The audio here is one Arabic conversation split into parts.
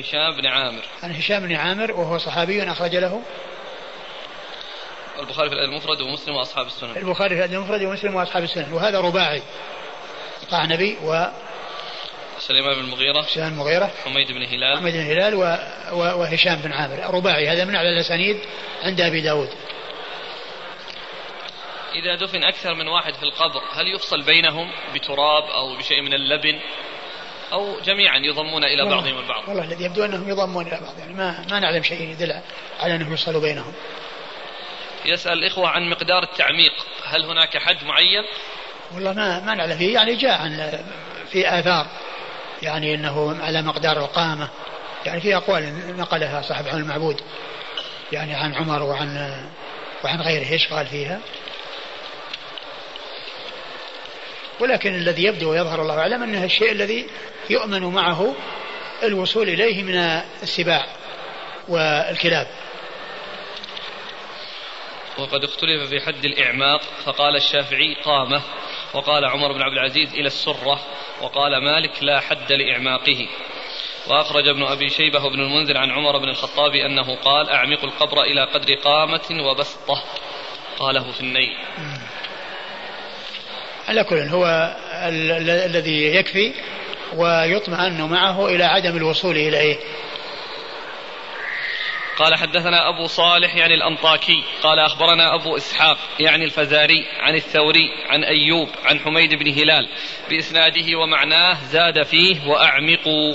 هشام بن عامر. عن هشام بن عامر وهو صحابي أخرج له. البخاري في الأدب المفرد ومسلم وأصحاب السنن. البخاري في الأدب المفرد ومسلم وأصحاب السنن. وهذا رباعي. قعنبي و سليمان بن المغيرة. سليمان المغيرة. حميد بن هلال. حميد بن هلال و... و... وهشام بن عامر. رباعي هذا من أعلى الأسانيد عند أبي داود. إذا دفن أكثر من واحد في القبر هل يفصل بينهم بتراب أو بشيء من اللبن؟ أو جميعا يضمون إلى والله- بعضهم البعض. والله الذي يبدو أنهم يضمون إلى بعض. يعني ما ما نعلم شيء يدل على أنهم يفصلوا بينهم. يسأل الإخوة عن مقدار التعميق. هل هناك حد معين؟ والله ما ما نعلم. فيه يعني جاء عن في آثار. يعني أنه على مقدار القامة. يعني في أقوال نقلها صاحب عون المعبود. يعني عن عمر وعن وعن غيره إيش قال فيها. ولكن الذي يبدو ويظهر الله أعلم أنه الشيء الذي يؤمن معه الوصول إليه من السباع والكلاب. وقد اختلف في حد الإعماق فقال الشافعي قامة وقال عمر بن عبد العزيز إلى السرة وقال مالك لا حد لإعماقه. وأخرج ابن أبي شيبة وابن المنذر عن عمر بن الخطاب أنه قال أعمقوا القبر إلى قدر قامة وبسطة. قاله في النيل. على كل هو ال- ال- الذي يكفي ويطمئن معه إلى عدم الوصول إليه. قال حدثنا أبو صالح يعني الأنطاكي قال أخبرنا أبو إسحاق يعني الفزاري عن الثوري عن أيوب عن حميد بن هلال بإسناده ومعناه زاد فيه وأعمقوا.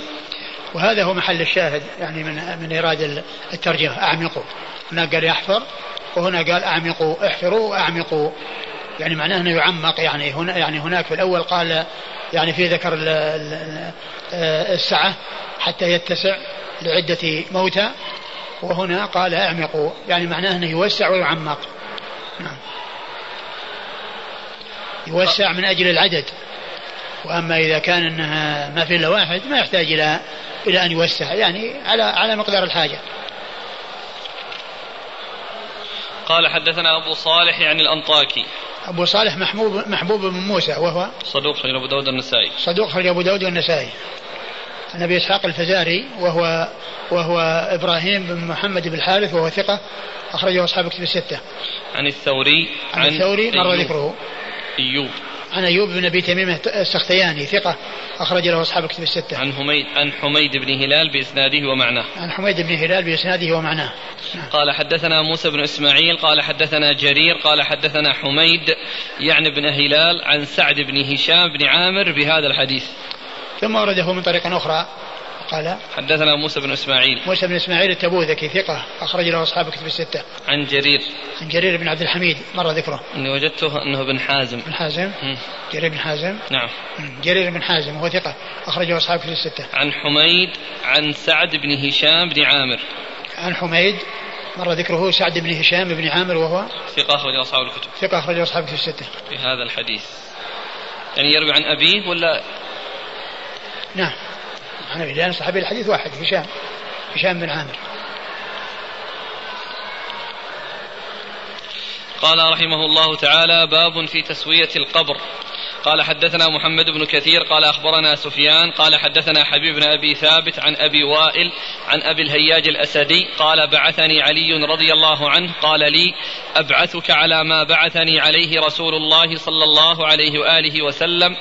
وهذا هو محل الشاهد يعني من من إيراد الترجمة أعمقوا. هنا قال يحفر وهنا قال أعمقوا احفروا وأعمقوا. يعني معناه أنه يعمق يعني هنا يعني هناك في الأول قال يعني في ذكر ال- ال- السعة حتى يتسع لعدة موتى وهنا قال أعمقوا يعني معناه أنه يوسع ويعمق. نعم. يوسع من أجل العدد. وأما إذا كان إنها ما في إلا واحد ما يحتاج إلى إلى أن يوسع يعني على على مقدار الحاجة. قال حدثنا أبو صالح يعني الأنطاكي. أبو صالح محبوب محبوب بن موسى وهو صدوق خرج أبو داود النسائي. صدوق خرج أبو داود والنسائي عن ابي إسحاق الفزاري وهو وهو إبراهيم بن محمد بن الحارث وهو ثقة أخرجه أصحاب كتب الستة. عن الثوري عن الثوري مر. ذكره. أيوب. عن أيوب بن أبي تميمه السختياني ثقة أخرج له أصحاب كتب الستة. عن حميد عن حميد بن هلال بإسناده ومعناه. عن حميد بن هلال بإسناده ومعناه. نعم. قال حدثنا موسى بن إسماعيل قال حدثنا جرير قال حدثنا حميد يعني بن هلال عن سعد بن هشام بن عامر بهذا الحديث. ثم ورده من طريق أخرى. قال حدثنا موسى بن إسماعيل موسى بن إسماعيل التبوذكي ثقة أخرج له أصحاب كتب الستة. عن جرير عن جرير بن عبد الحميد مر ذكره. إني وجدته أنه بن حازم بن حازم. جرير بن حازم نعم. جرير بن حازم وهو ثقة أخرجه أصحاب كتب الستة. عن حميد عن سعد بن هشام بن عامر عن حميد مر ذكره سعد بن هشام بن عامر وهو ثقة أخرج أصحاب الكتب ثقة أخرجه أصحاب كتب الستة. في هذا الحديث يعني يروي عن أبيه ولا نعم. أبي لأن صحابي الحديث واحد هشام هشام بن عامر. قال رحمه الله تعالى باب في تسوية القبر قال حدثنا محمد بن كثير قال أخبرنا سفيان قال حدثنا حبيب بن أبي ثابت عن أبي وائل عن أبي الهياج الأسدي قال بعثني علي رضي الله عنه قال لي أبعثك على ما بعثني عليه رسول الله صلى الله عليه وآله وسلم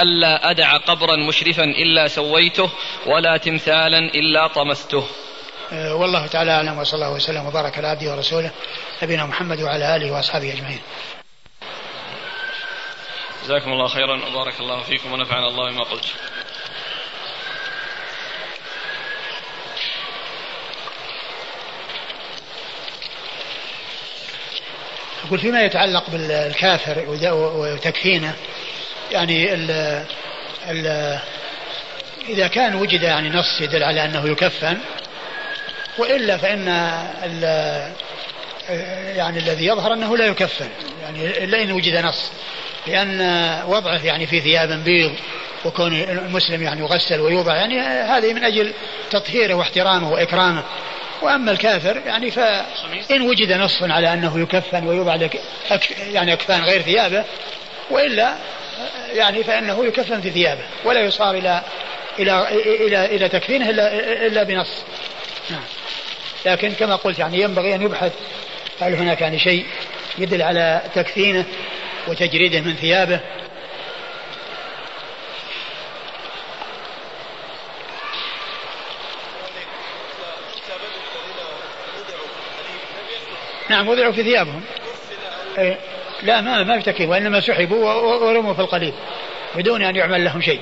ألا أدع قبرا مشرفا إلا سويته ولا تمثالا إلا طمسته أه والله تعالى أعلم وصلى الله وسلم وبارك على عبده ورسوله نبينا محمد وعلى آله وأصحابه أجمعين. جزاكم الله خيرا وبارك الله فيكم ونفعنا الله بما قلت. أقول فيما يتعلق بالكافر وتكفينه يعني ال ال إذا كان وجد يعني نص يدل على أنه يكفن وإلا فإن يعني الذي يظهر أنه لا يكفن يعني إلا إن وجد نص. لأن وضعه يعني في ثياب بيض وكون المسلم يعني يغسل ويوضع يعني هذه من أجل تطهيره واحترامه وإكرامه. وأما الكافر يعني فإن وجد نص على أنه يكفن ويوضع لك يعني أكفان غير ثيابه وإلا يعني فإنه يكفن في ثيابه ولا يصار إلى إلى إلى إلى تكفينه إلا إلا بنص. نعم. لكن كما قلت يعني ينبغي أن يبحث هل هناك يعني شيء يدل على تكفينه. وتجريده من ثيابه نعم وضعوا في ثيابهم لا ما ما في وانما سحبوا ورموا في القليل بدون ان يعمل لهم شيء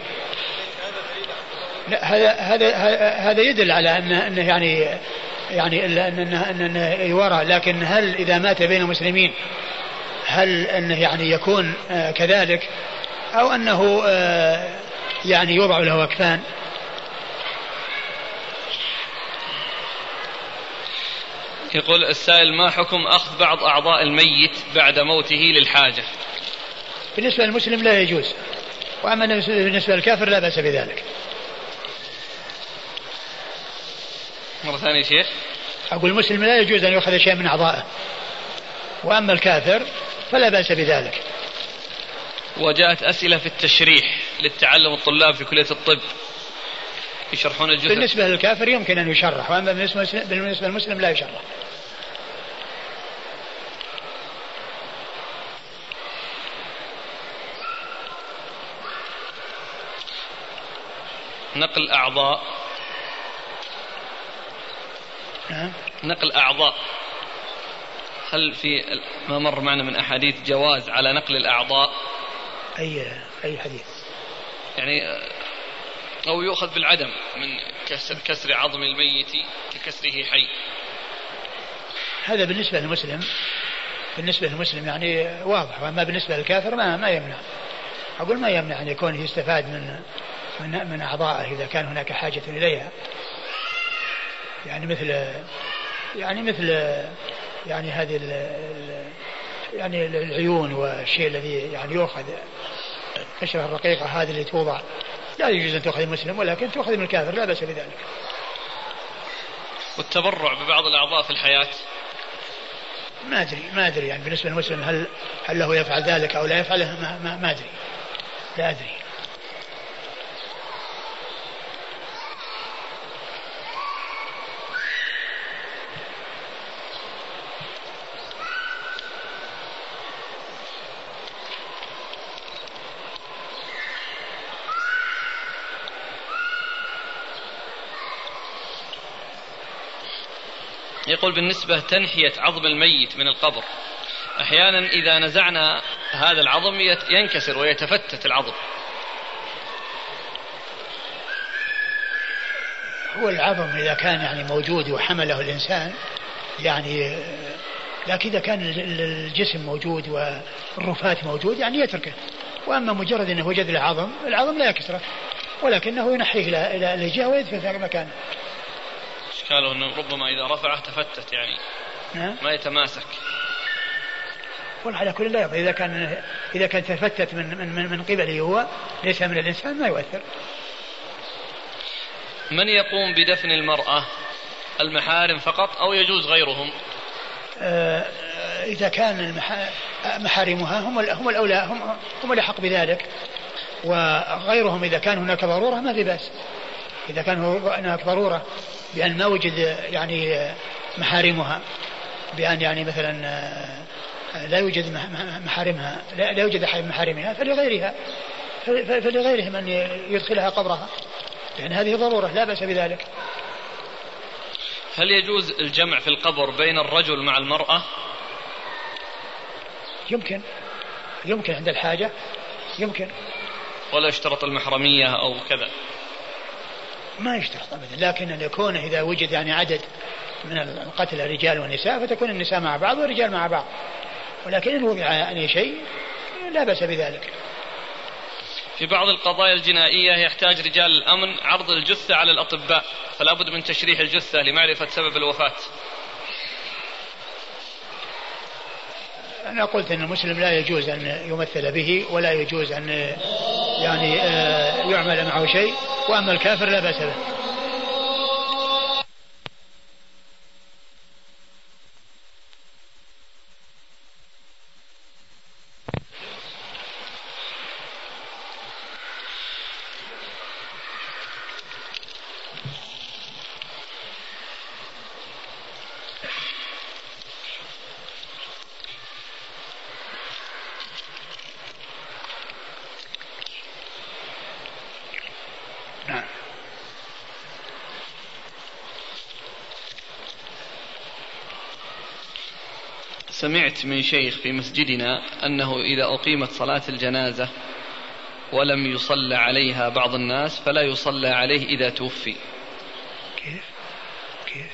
لا هذا هذا هذا يدل على ان انه يعني يعني انه انه يورى لكن هل اذا مات بين مسلمين هل انه يعني يكون آه، كذلك أو أنه آه، يعني يوضع له أكفان؟ يقول السائل ما حكم أخذ بعض أعضاء الميت بعد موته للحاجة؟ بالنسبة للمسلم لا يجوز وأما بالنسبة للكافر لا بأس بذلك. مرة ثانية شيخ. أقول المسلم لا يجوز أن يؤخذ شيء من أعضائه وأما الكافر فلا بأس بذلك. وجاءت أسئلة في التشريح للتعلم الطلاب في كلية الطب. يشرحون الجثث بالنسبة للكافر يمكن أن يشرح وأما بالنسبة للمسلم لا يشرح. نقل أعضاء. نعم نقل أعضاء. هل في ما مر معنا من أحاديث جواز على نقل الأعضاء. أي أي حديث؟ يعني أو يؤخذ بالعدم من كسر, كسر عظم الميت ككسره حي. هذا بالنسبة للمسلم بالنسبة للمسلم يعني واضح. وأما بالنسبة للكافر ما ما يمنع. أقول ما يمنع أن يكون يستفاد من من من أعضائه إذا كان هناك حاجة إليها. يعني مثل يعني مثل يعني هذه ال يعني العيون والشيء الذي يعني يؤخذ القشرة الرقيقة هذه اللي توضع. لا يجوز أن تؤخذ المسلم ولكن تؤخذ من الكافر لا بأس بذلك. والتبرع ببعض الأعضاء في الحياة؟ ما أدري ما أدري يعني بالنسبة للمسلم هل هل له يفعل ذلك أو لا يفعله؟ ما, ما, ما أدري. لا أدري. يقول بالنسبة تنحية عظم الميت من القبر. أحيانا إذا نزعنا هذا العظم ينكسر ويتفتت العظم. هو العظم إذا كان يعني موجود وحمله الإنسان يعني لكن إذا كان الجسم موجود والرفات موجود يعني يتركه. وأما مجرد أنه وجد العظم العظم لا يكسره ولكنه ينحيه إلى الجهة ويدفن في مكانه. إشكاله أنه ربما إذا رفعه تفتت يعني. نعم ما يتماسك. على كل لا يضر إذا كان إذا كان تفتت من من من قبله هو ليس من الإنسان ما يؤثر. من يقوم بدفن المرأة المحارم فقط أو يجوز غيرهم؟ آه إذا كان محارمها هم هم الأولى هم هم الأحق بذلك. وغيرهم إذا كان هناك ضرورة ما في بأس. إذا كان هناك ضرورة. بأن ما وجد يعني محارمها بأن يعني مثلا لا يوجد محارمها لا يوجد أحد محارمها فلغيرها فلغيرهم أن يدخلها قبرها لأن هذه ضرورة لا بأس بذلك. هل يجوز الجمع في القبر بين الرجل مع المرأة؟ يمكن. يمكن عند الحاجة. يمكن. ولا يشترط المحرمية أو كذا؟ ما يشترط ابدا. لكن أن يكون إذا وجد يعني عدد من القتلى رجال ونساء فتكون النساء مع بعض والرجال مع بعض. ولكن إن وضع يعني شيء لا بأس بذلك. في بعض القضايا الجنائية يحتاج رجال الأمن عرض الجثة على الأطباء فلا بد من تشريح الجثة لمعرفة سبب الوفاة. أنا قلت أن المسلم لا يجوز أن يمثل به ولا يجوز أن يعني آه، يعمل معه شيء وأما الكافر لا بأس به. سمعت من شيخ في مسجدنا أنه إذا أقيمت صلاة الجنازة ولم يصلى عليها بعض الناس فلا يصلى عليه إذا توفي. كيف؟ كيف؟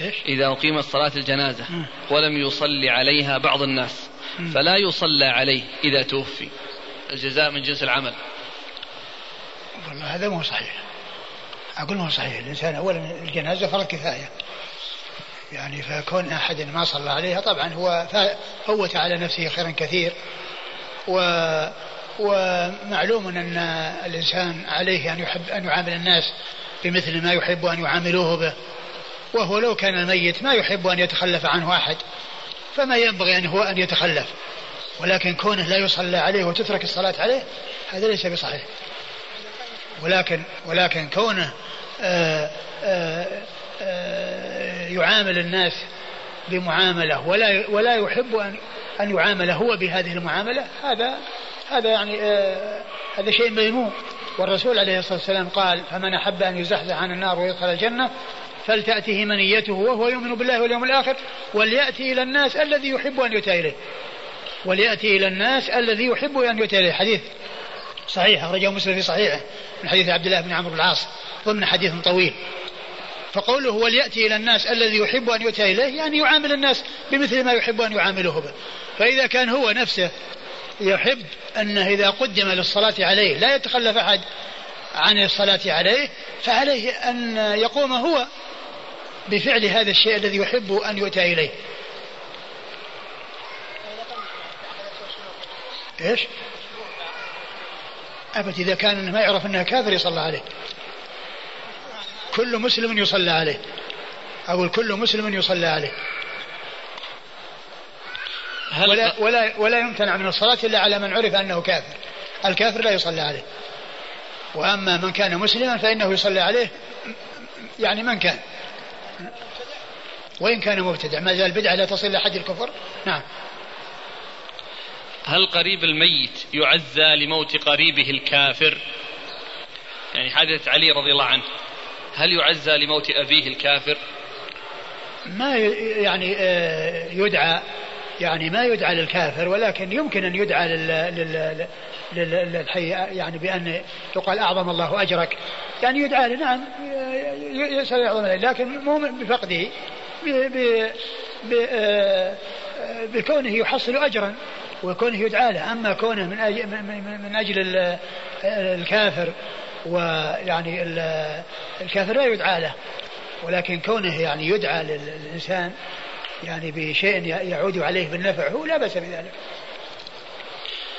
إيش؟ إذا أقيمت صلاة الجنازة ولم يصلي عليها بعض الناس فلا يصلى عليه إذا توفي. الجزاء من جنس العمل. والله هذا مو صحيح. أقول مو صحيح. الإنسان أولا الجنازة فرض كفاية. يعني فكون أحد ما صلى عليها. طبعا هو فوت على نفسه خيرا كثير. و ومعلوم أن الإنسان عليه أن يحب أن يعامل الناس بمثل ما يحب أن يعاملوه به. وهو لو كان الميت ما يحب أن يتخلف عنه أحد. فما ينبغي أن هو أن يتخلف. ولكن كونه لا يصلى عليه وتترك الصلاة عليه هذا ليس بصحيح. ولكن ولكن كونه آآ آآ آآ يعامل الناس بمعاملة ولا ولا يحب أن أن يعامل هو بهذه المعاملة. هذا هذا يعني هذا شيء مذموم. والرسول عليه الصلاة والسلام قال فمن أحب أن يزحزح عن النار ويدخل الجنة فلتأته منيته وهو يؤمن بالله واليوم الآخر وليأتي إلى الناس الذي يحب أن يؤتى إليه. وليأتي إلى الناس الذي يحب أن يؤتى إليه. حديث صحيح أخرجه مسلم في صحيحه من حديث عبد الله بن عمرو العاص ضمن حديث طويل. فقوله وليأتي إلى الناس الذي يحب أن يؤتى إليه يعني يعامل الناس بمثل ما يحب أن يعامله به. فإذا كان هو نفسه يحب أنه إذا قدم للصلاة عليه لا يتخلف أحد عن الصلاة عليه فعليه أن يقوم هو بفعل هذا الشيء الذي يحب أن يؤتى إليه. إيش؟ أبد إذا كان ما يعرف أنه كافر يصلى عليه. كل مسلم يصلى عليه. أقول كل مسلم يصلى عليه. هل ولا, ولا, ولا يمتنع من الصلاة إلا على من عرف أنه كافر. الكافر لا يصلى عليه. وأما من كان مسلما فإنه يصلى عليه يعني من كان. وإن كان مبتدع. ما زال بدعة لا تصل إلى حد الكفر. نعم. هل قريب الميت يعزى لموت قريبه الكافر؟ يعني حادثة علي رضي الله عنه. هل يعزى لموت أبيه الكافر؟ ما يعني آه، يدعى يعني ما يدعى للكافر ولكن يمكن أن يدعى لل للحي يعني بأن يقال أعظم الله أجرك. يعني يدعى له نعم يسأل يعظم لكن مو بفقده آه، بكونه يحصل أجرا وكونه يدعى له. أما كونه من أجل, من أجل الكافر ويعني الكافر لا يدعى له ولكن كونه يعني يدعى للإنسان يعني بشيء يعود عليه بالنفع هو لا بأس بذلك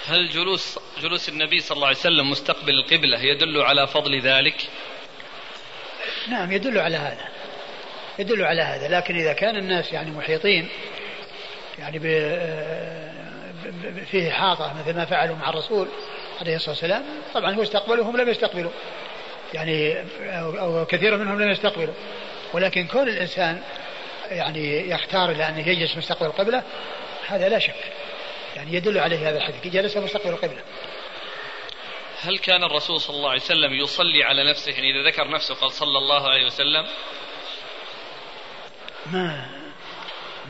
هل جلوس جلوس النبي صلى الله عليه وسلم مستقبل القبلة يدل على فضل ذلك؟ نعم يدل على هذا يدل على هذا لكن إذا كان الناس يعني محيطين يعني فيه حاطة مثل ما فعلوا مع الرسول عليه الصلاة والسلام. طبعا هو استقبلوا هم لم يستقبلوا. يعني أو كثير منهم لم يستقبلوا. ولكن كون الإنسان يعني يختار إلى أن يجلس مستقبل القبلة هذا لا شك. يعني يدل عليه هذا الحديث. جلس مستقبل القبلة. هل كان الرسول صلى الله عليه وسلم يصلي على نفسه؟ يعني إذا ذكر نفسه قال صلى الله عليه وسلم. ما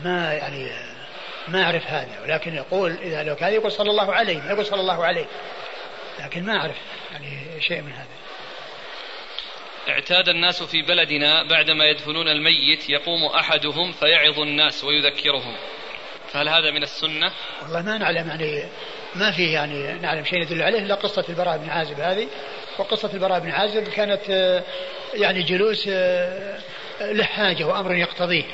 ما يعني ما أعرف هذا. ولكن يقول إذا لو كان يقول صلى الله عليه ما يقول صلى الله عليه. لكن ما أعرف يعني شيء من هذا. اعتاد الناس في بلدنا بعدما يدفنون الميت يقوم أحدهم فيعظ الناس ويذكرهم. فهل هذا من السنة؟ والله ما نعلم يعني ما في يعني نعلم شيء يدل عليه إلا قصة البراء بن عازب هذه. وقصة البراء بن عازب كانت يعني جلوس له حاجة وأمر يقتضيه.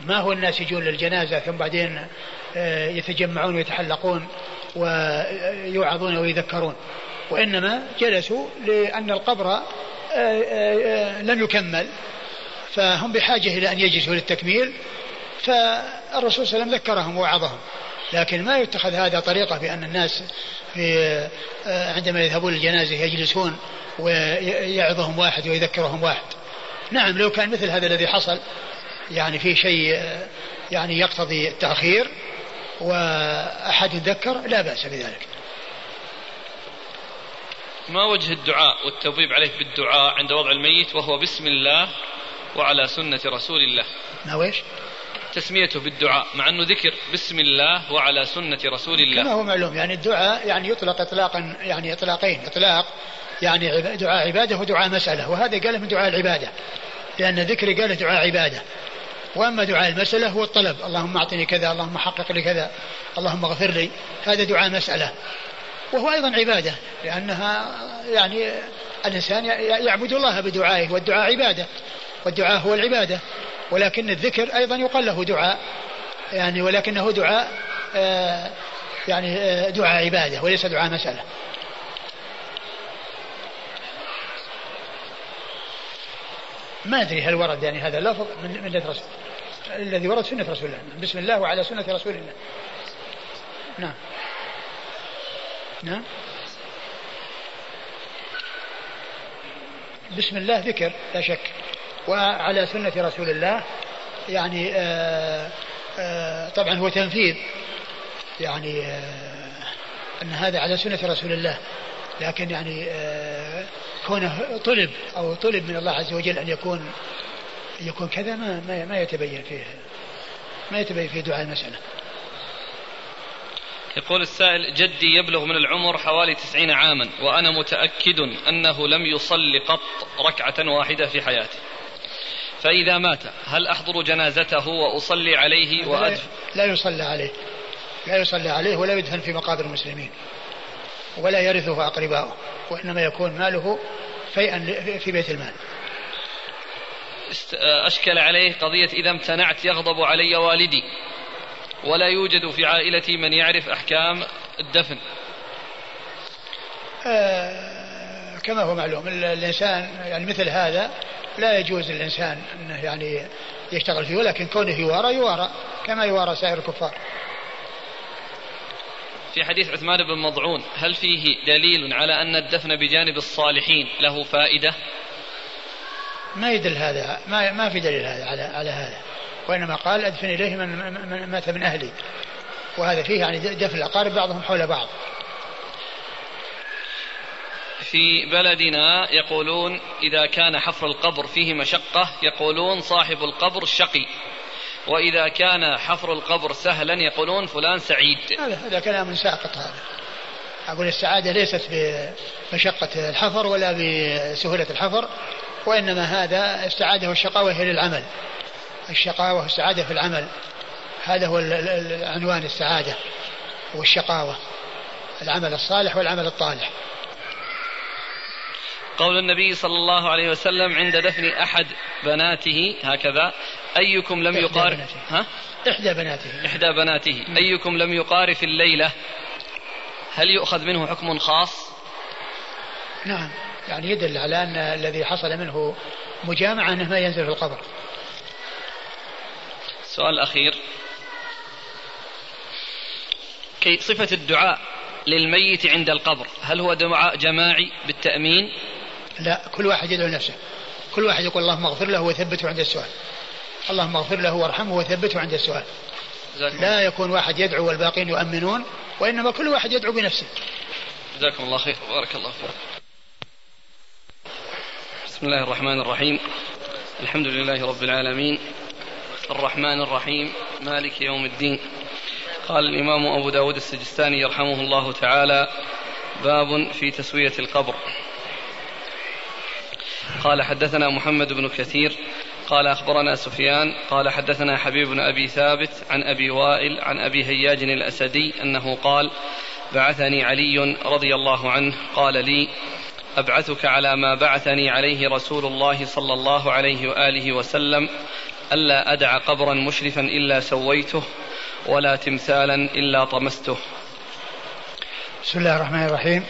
ما هو الناس يجون للجنازة ثم بعدين يتجمعون ويتحلقون. ويوعظون ويذكرون. وإنما جلسوا لأن القبر لم يكمل. فهم بحاجة إلى أن يجلسوا للتكميل. فالرسول صلى الله عليه وسلم ذكرهم ووعظهم. لكن ما يتخذ هذا طريقة بأن الناس في آه، عندما يذهبون للجنازة يجلسون ويعظهم واحد ويذكرهم واحد. نعم لو كان مثل هذا الذي حصل يعني في شيء آه، يعني يقتضي التأخير وأحد يذكر لا بأس بذلك. ما وجه الدعاء والتوبيب عليه بالدعاء عند وضع الميت وهو بسم الله وعلى سنة رسول الله؟ ما ويش تسميته بالدعاء مع أنه ذكر بسم الله وعلى سنة رسول الله. كما هو معلوم يعني الدعاء يعني يطلق إطلاقا يعني إطلاقين إطلاق يعني دعاء عبادة ودعاء مسألة وهذا قاله من دعاء العبادة لأن ذكر قاله دعاء عبادة. وأما دعاء المسألة هو الطلب. اللهم أعطني كذا اللهم حقق لي كذا اللهم اغفر لي. هذا دعاء مسألة. وهو أيضا عبادة لأنها يعني الإنسان يعبد الله بدعائه والدعاء عبادة والدعاء هو العبادة. ولكن الذكر أيضا يقال له دعاء يعني ولكنه دعاء آه، يعني آه، دعاء عبادة وليس دعاء مسألة. ما أدري هل ورد يعني هذا اللفظ من من الذي ورد سنة رسول الله. بسم الله وعلى سنة رسول الله. نعم. نعم. بسم الله ذكر لا شك. وعلى سنة رسول الله يعني آآ آه، آآ آه، طبعا هو تنفيذ. يعني آه، أن هذا على سنة رسول الله. لكن يعني كونه طلب أو طلب من الله عز وجل أن يكون يكون كذا ما ما, ما يتبين فيه ما يتبين فيه دعاء المسألة. يقول السائل جدي يبلغ من العمر حوالي تسعين عاما وأنا متأكد أنه لم يصل قط ركعة واحدة في حياته فإذا مات هل أحضر جنازته وأصلي عليه وأدفن لا يصلى عليه. لا يصلى عليه ولا يدفن في مقابر المسلمين. ولا يرثه أقرباؤه وإنما يكون ماله فيئا في بيت المال. أشكل عليه قضية إذا امتنعت يغضب علي والدي ولا يوجد في عائلتي من يعرف أحكام الدفن. آه كما هو معلوم الإنسان يعني مثل هذا لا يجوز للإنسان أنه يعني يشتغل فيه ولكن كونه يوارى يوارى كما يوارى سائر الكفار. في حديث عثمان بن مضعون هل فيه دليل على أن الدفن بجانب الصالحين له فائدة؟ ما يدل هذا ما ما في دليل هذا على على هذا. وإنما قال أدفن إليه من, من مات من أهلي. وهذا فيه يعني دفن الأقارب بعضهم حول بعض. في بلدنا يقولون إذا كان حفر القبر فيه مشقة يقولون صاحب القبر شقي. وإذا كان حفر القبر سهلا يقولون فلان سعيد. هذا هذا كلام ساقط هذا. أقول السعادة ليست بمشقة الحفر ولا بسهولة الحفر وإنما هذا السعادة والشقاوة هي للعمل. الشقاوة والسعادة في العمل هذا هو عنوان السعادة والشقاوة. العمل الصالح والعمل الطالح. قول النبي صلى الله عليه وسلم عند دفن أحد بناته هكذا. أيكم لم يقارف ها؟ إحدى بناته. إحدى بناته. أيكم لم يقارف الليلة؟ هل يؤخذ منه حكم خاص؟ نعم. يعني يدل على أن الذي حصل منه مجامعة أنه ما ينزل في القبر. السؤال الأخير كي صفة الدعاء للميت عند القبر هل هو دعاء جماعي بالتأمين؟ لا كل واحد يدعو نفسه. كل واحد يقول اللهم اغفر له وثبته عند السؤال. اللهم اغفر له وارحمه وثبته عند السؤال. لا يكون واحد يدعو والباقين يؤمنون وإنما كل واحد يدعو بنفسه. جزاكم الله خير. بارك الله فيكم بسم الله الرحمن الرحيم. الحمد لله رب العالمين. الرحمن الرحيم. مالك يوم الدين. قال الإمام أبو داود السجستاني يرحمه الله تعالى باب في تسوية القبر. قال حدثنا محمد بن كثير قال أخبرنا سفيان قال حدثنا حبيب بن أبي ثابت عن أبي وائل عن أبي هياج الأسدي أنه قال بعثني علي رضي الله عنه قال لي أبعثك على ما بعثني عليه رسول الله صلى الله عليه وآله وسلم ألا أدع قبرا مشرفا إلا سويته ولا تمثالا إلا طمسته. بسم الله الرحمن الرحيم.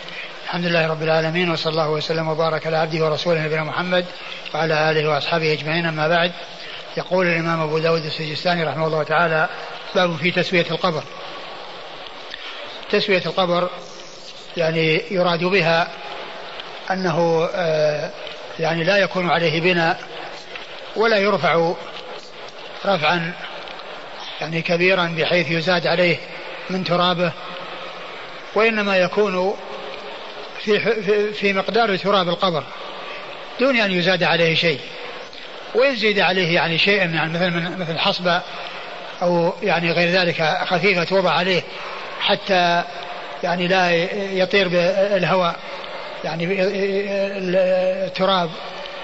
الحمد لله رب العالمين وصلى الله وسلم وبارك على عبده ورسوله نبينا محمد وعلى آله وأصحابه أجمعين أما بعد يقول الإمام أبو داود السجستاني رحمه الله تعالى باب في تسوية القبر. تسوية القبر يعني يراد بها أنه آه، يعني لا يكون عليه بناء ولا يرفع رفعا يعني كبيرا بحيث يزاد عليه من ترابه وإنما يكون في في مقدار تراب القبر دون أن يزاد عليه شيء. وإن زيد عليه يعني شيء يعني مثل من مثل حصبة أو يعني غير ذلك خفيفة توضع عليه حتى يعني لا يطير بالهواء. يعني التراب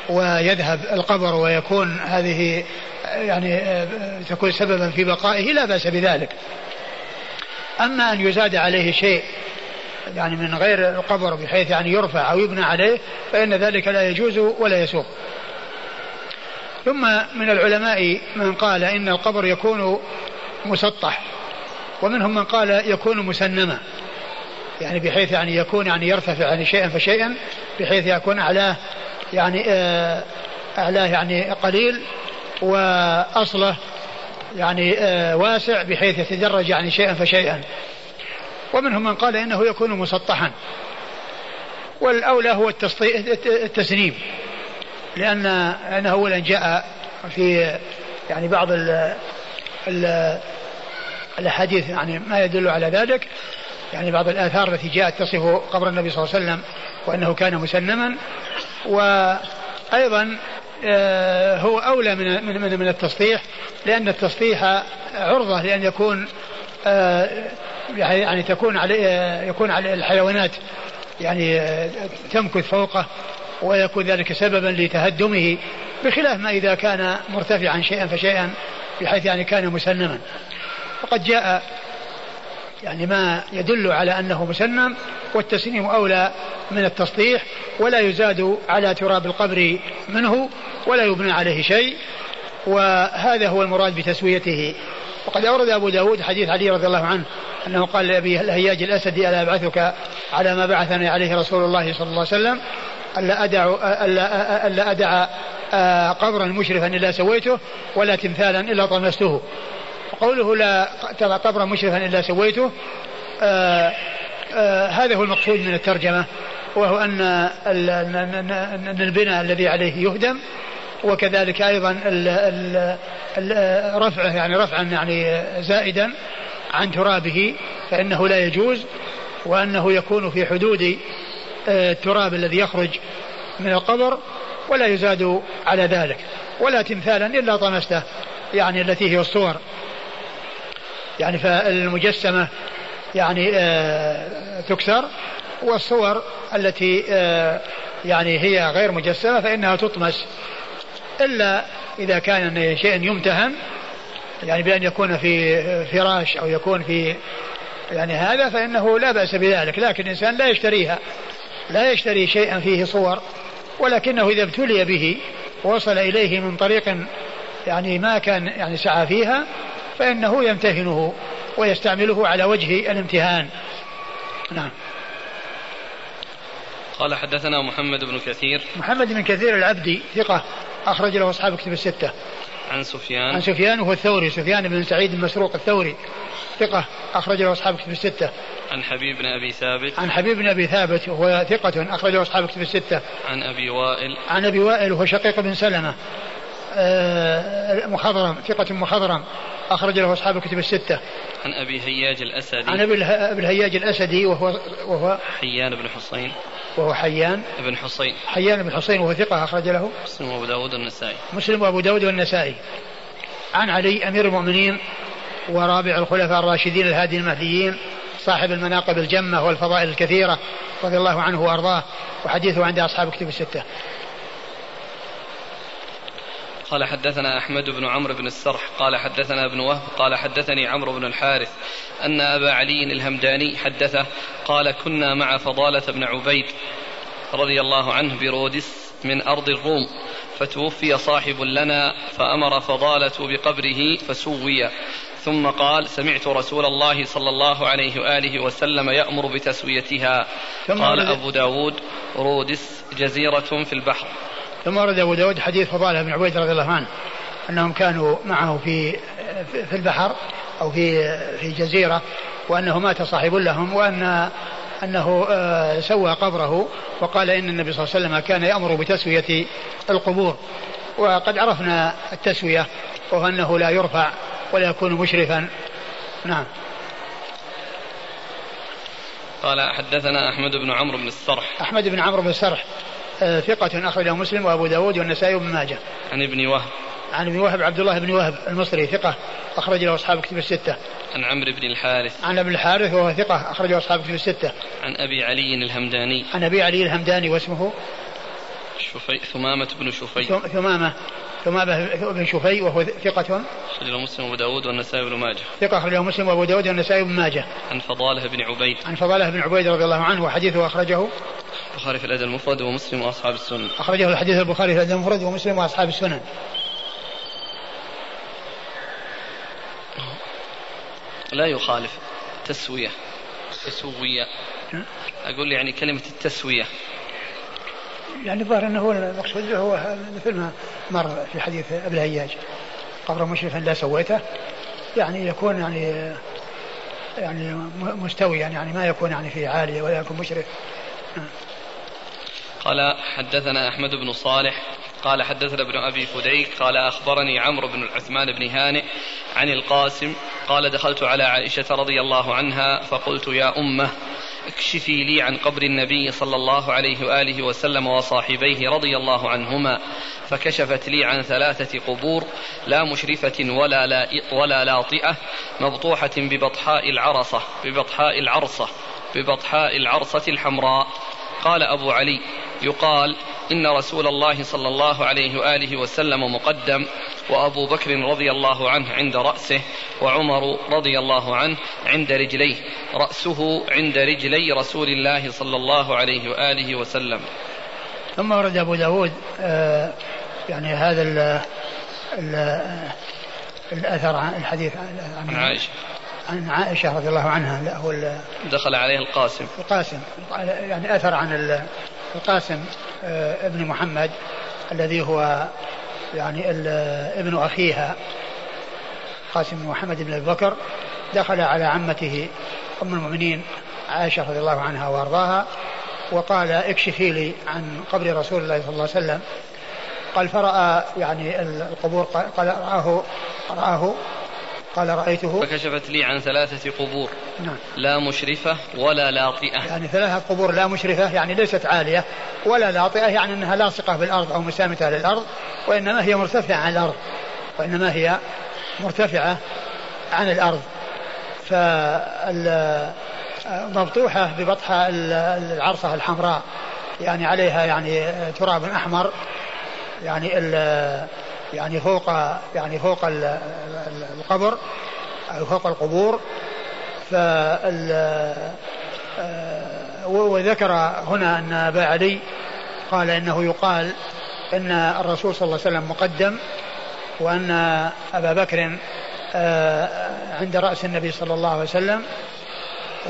ويذهب القبر ويكون هذه يعني تكون سببا في بقائه. لا بأس بذلك. أما أن يزاد عليه شيء يعني من غير القبر بحيث يعني يرفع أو يبنى عليه فإن ذلك لا يجوز ولا يسوق. ثم من العلماء من قال إن القبر يكون مسطح ومنهم من قال يكون مسنما يعني بحيث يعني يكون يعني يرتفع يعني شيئا فشيئا بحيث يكون أعلاه يعني آه، أعلاه يعني قليل وأصله يعني آه، واسع بحيث يتدرج يعني شيئا فشيئا. ومنهم من قال إنه يكون مسطحا. والأولى هو التسنيم. لأن أنه أولا جاء في يعني بعض ال ال الأحاديث يعني ما يدل على ذلك. يعني بعض الآثار التي جاءت تصف قبر النبي صلى الله عليه وسلم وأنه كان مسنما وأيضا آه، هو أولى من من من التسطيح لأن التسطيح عرضة لأن يكون آه، يعني تكون عليه يكون على الحيوانات يعني تمكث فوقه ويكون ذلك سببا لتهدمه بخلاف ما إذا كان مرتفعا شيئا فشيئا بحيث يعني كان مسنما. وقد جاء يعني ما يدل على أنه مسنم والتسنيم أولى من التسطيح ولا يزاد على تراب القبر منه ولا يبنى عليه شيء وهذا هو المراد بتسويته. وقد أورد أبو داود حديث علي رضي الله عنه أنه قال لأبي الهياج الأسدي ألا أبعثك على ما بعثني عليه رسول الله صلى الله عليه وسلم ألا أدع ألا, ألا أدع آه، قبرا مشرفا إلا سويته ولا تمثالا إلا طمسته. قوله لا قبرا مشرفا إلا سويته آه آه هذا هو المقصود من الترجمة وهو أن البناء الذي عليه يهدم وكذلك أيضا رفعه يعني رفعا يعني زائدا عن ترابه فإنه لا يجوز وأنه يكون في حدود آه، التراب الذي يخرج من القبر ولا يزاد على ذلك. ولا تمثالا إلا طمسته يعني التي هي الصور. يعني فالمجسمة يعني آه تكسر والصور التي آه يعني هي غير مجسمة فإنها تطمس. إلا إذا كان شيء يمتهن يعني بأن يكون في فراش أو يكون في يعني هذا فإنه لا بأس بذلك لكن الإنسان لا يشتريها لا يشتري شيئا فيه صور ولكنه إذا ابتلي به وصل إليه من طريق يعني ما كان يعني سعى فيها فإنه يمتهنه ويستعمله على وجه الامتهان. نعم. قال حدثنا محمد بن كثير. محمد بن كثير العبدي ثقة. أخرج له أصحاب كتب الستة. عن سفيان. عن سفيان وهو الثوري سفيان بن سعيد المسروق الثوري. ثقة أخرج له أصحاب كتب الستة. عن حبيب بن أبي ثابت. عن حبيب بن أبي ثابت وهو ثقة أخرجه أصحاب كتب الستة. عن أبي وائل. عن أبي وائل وهو شقيق بن سلمة. آه، مخضرم ثقة مخضرم أخرج له أصحاب الكتب الستة. عن أبي هياج الأسدي. عن أبي الهياج الأسدي وهو وهو حيان بن حصين. وهو حيان بن حصين. حيان بن حصين وهو ثقة أخرج له. مسلم وأبو داود والنسائي. مسلم وأبو داود والنسائي. عن علي أمير المؤمنين ورابع الخلفاء الراشدين الهادي المهديين صاحب المناقب الجمة والفضائل الكثيرة رضي الله عنه وأرضاه وحديثه عند أصحاب كتب الستة. قال حدثنا أحمد بن عمرو بن السرح قال حدثنا ابن وهب قال حدثني عمرو بن الحارث أن أبا علي الهمداني حدثه قال كنا مع فضالة بن عبيد رضي الله عنه برودس من أرض الروم فتوفي صاحب لنا فأمر فضالة بقبره فسوي. ثم قال سمعت رسول الله صلى الله عليه وآله وسلم يأمر بتسويتها. قال أبو داود رودس جزيرة في البحر. ثم ورد أبو داود حديث فضالة بن عبيد رضي الله عنه أنهم كانوا معه في في البحر أو في في جزيرة وأنه مات صاحب لهم وأن أنه آه، سوى قبره وقال إن النبي صلى الله عليه وسلم كان يأمر بتسوية القبور. وقد عرفنا التسوية وهو أنه لا يرفع ولا يكون مشرفا. نعم. قال حدثنا أحمد بن عمرو بن السرح. أحمد بن عمرو بن السرح. ثقة أخرجه مسلم وأبو داود والنسائي وابن ماجه. عن ابن وهب. عن ابن وهب عبد الله بن وهب المصري ثقة أخرج له أصحاب كتب الستة. عن عمرو بن الحارث. عن ابن الحارث وهو ثقة أخرجه أصحاب كتب الستة. عن أبي علي الهمداني. عن أبي علي الهمداني واسمه؟ شفي ثمامة بن شفي. ثمامة. ثمامة بن شفي وهو ثقة. أخرجه مسلم وأبو داود والنسائي بن ماجه. ثقة أخرجه مسلم وأبو داود والنسائي بن ماجه. عن فضالة بن عبيد. عن فضالة بن عبيد رضي الله عنه وحديثه أخرجه. البخاري في الأدب المفرد ومسلم وأصحاب السنن أخرجه الحديث البخاري في الأدب المفرد ومسلم وأصحاب السنن لا يخالف تسوية. تسوية. أقول يعني كلمة التسوية. يعني الظاهر إنه هو المقصود هو مثل ما مر في حديث أبي الهياج. قبر مشرفا لا سويته. يعني يكون يعني يعني مستويا يعني ما يكون يعني في عالية ولا يكون مشرف. قال حدثنا أحمد بن صالح قال حدثنا ابن أبي فديك قال أخبرني عمرو بن عثمان بن هانئ عن القاسم قال دخلت على عائشة رضي الله عنها فقلت يا أمة اكشفي لي عن قبر النبي صلى الله عليه وآله وسلم وصاحبيه رضي الله عنهما فكشفت لي عن ثلاثة قبور لا مشرفة ولا لا ولا لاطئة مبطوحة ببطحاء العرصة ببطحاء العرصة ببطحاء العرصة الحمراء. قال أبو علي يقال إن رسول الله صلى الله عليه وآله وسلم مقدم وأبو بكر رضي الله عنه عند رأسه وعمر رضي الله عنه عند رجليه. رأسه عند رجلي رسول الله صلى الله عليه وآله وسلم. ثم ورد أبو داود آه يعني هذا ال ال الأثر عن الحديث عن عائشة. عن عائشة رضي الله عنها لا هو دخل عليه القاسم. القاسم. يعني أثر عن القاسم آه، ابن محمد الذي هو يعني ابن أخيها قاسم بن محمد بن أبي بكر دخل على عمته أم المؤمنين عائشة رضي الله عنها وأرضاها وقال اكشفي لي عن قبر رسول الله صلى الله عليه وسلم. قال فرأى يعني القبور قال رآه رآه قال رأيته. فكشفت لي عن ثلاثة قبور. نعم. لا مشرفة ولا لاطئة. يعني ثلاثة قبور لا مشرفة يعني ليست عالية. ولا لاطئة يعني أنها لاصقة بالأرض أو مسامتة للأرض وإنما هي مرتفعة عن الأرض. وإنما هي مرتفعة عن الأرض. فمبطوحة ببطحة العرصة الحمراء. يعني عليها يعني تراب أحمر. يعني يعني فوق يعني فوق القبر أو فوق القبور فال آه، وذكر هنا أن أبا علي قال إنه يقال أن الرسول صلى الله عليه وسلم مقدم وأن أبا بكر آه، عند رأس النبي صلى الله عليه وسلم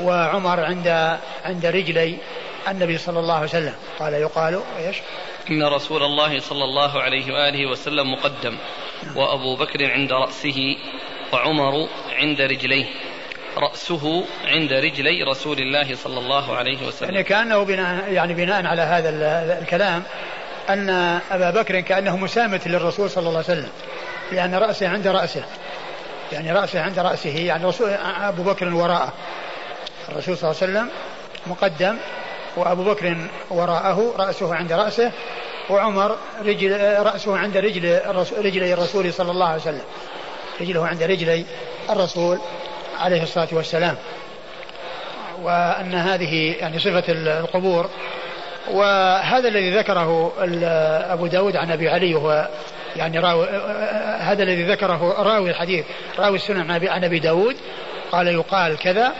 وعمر عند عند رجلي النبي صلى الله عليه وسلم قال يقال إيش؟ إن رسول الله صلى الله عليه وآله وسلم مقدم وأبو بكر عند رأسه وعمر عند رجليه رأسه عند رجلي رسول الله صلى الله عليه وسلم. يعني كأنه بناء يعني بناء على هذا الكلام أن أبا بكر كأنه مسامت للرسول صلى الله عليه وسلم لأن رأسه عند رأسه يعني رأسه عند رأسه يعني رسول أبو بكر وراءه. الرسول صلى الله عليه وسلم مقدم وأبو بكر وراءه رأسه عند رأسه وعمر رجل رأسه عند رجل رجلي الرسول صلى الله عليه وسلم. رجله عند رجلي الرسول عليه الصلاة والسلام. وأن هذه يعني صفة القبور. وهذا الذي ذكره أبو داود عن أبي علي وهو يعني راوي هذا الذي ذكره راوي الحديث راوي السنن عن أبي داود. قال يقال كذا.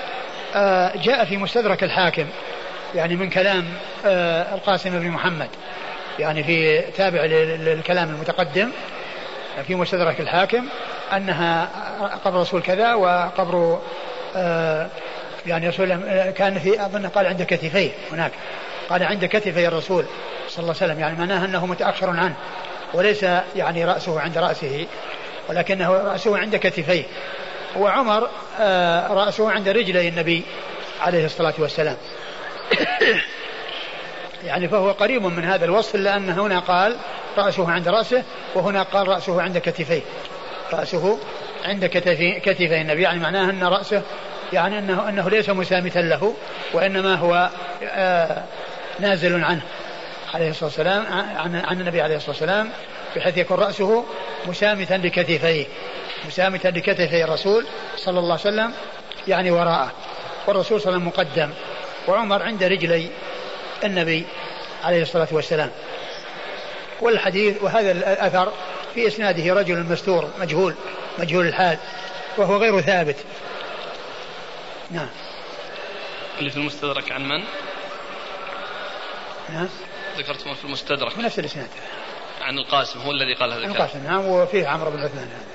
آه، جاء في مستدرك الحاكم. يعني من كلام آه، القاسم بن محمد. يعني في تابع للكلام المتقدم في مستدرك الحاكم أنها قبر رسول كذا وقبر آه، يعني رسول آه، كان في أظن قال عند كتفيه هناك. قال عند كتفي الرسول صلى الله عليه وسلم يعني معناه أنه متأخر عنه وليس يعني رأسه عند رأسه ولكنه رأسه عند كتفيه. وعمر رأسه عند رجلي النبي عليه الصلاة والسلام. يعني فهو قريب من هذا الوصف إلا أن هنا قال رأسه عند رأسه وهنا قال رأسه عند كتفيه. رأسه عند كتفي كتفي النبي يعني معناه أن رأسه يعني أنه, أنه ليس مسامتا له وإنما هو آه نازل عنه عليه الصلاة والسلام عن, عن النبي عليه الصلاة والسلام بحيث يكون رأسه مسامتا لكتفيه مسامتا لكتفي الرسول صلى الله عليه وسلم يعني وراءه. والرسول صلى الله عليه وسلم مقدم. وعمر عند رجلي النبي عليه الصلاة والسلام. والحديث وهذا الأثر في إسناده رجل مستور مجهول مجهول الحال وهو غير ثابت. نعم. اللي في المستدرك عن من؟ نعم. ذكرتم في المستدرك. نفس الإسناد. عن القاسم هو الذي قال هذا الكلام القاسم نعم وفيه عمرو بن عثمان هذا.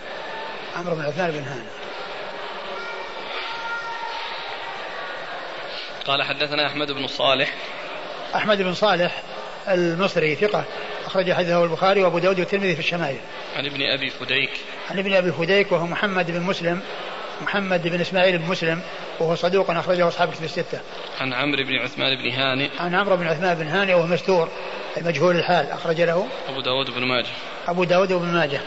عمرو بن عثمان بن هانئ قال حدثنا أحمد بن صالح. أحمد بن صالح المصري ثقة أخرج حديثه البخاري وأبو داود والترمذي في الشمائل. عن ابن أبي فديك. عن ابن أبي فديك وهو محمد بن مسلم محمد بن إسماعيل بن مسلم وهو صدوق أخرجه أصحاب كتب الستة. عن عمرو بن عثمان بن هانئ عن عمرو بن عثمان بن هانئ وهو مستور المجهول الحال أخرج له. أبو داود بن ماجه. أبو داود بن ماجه.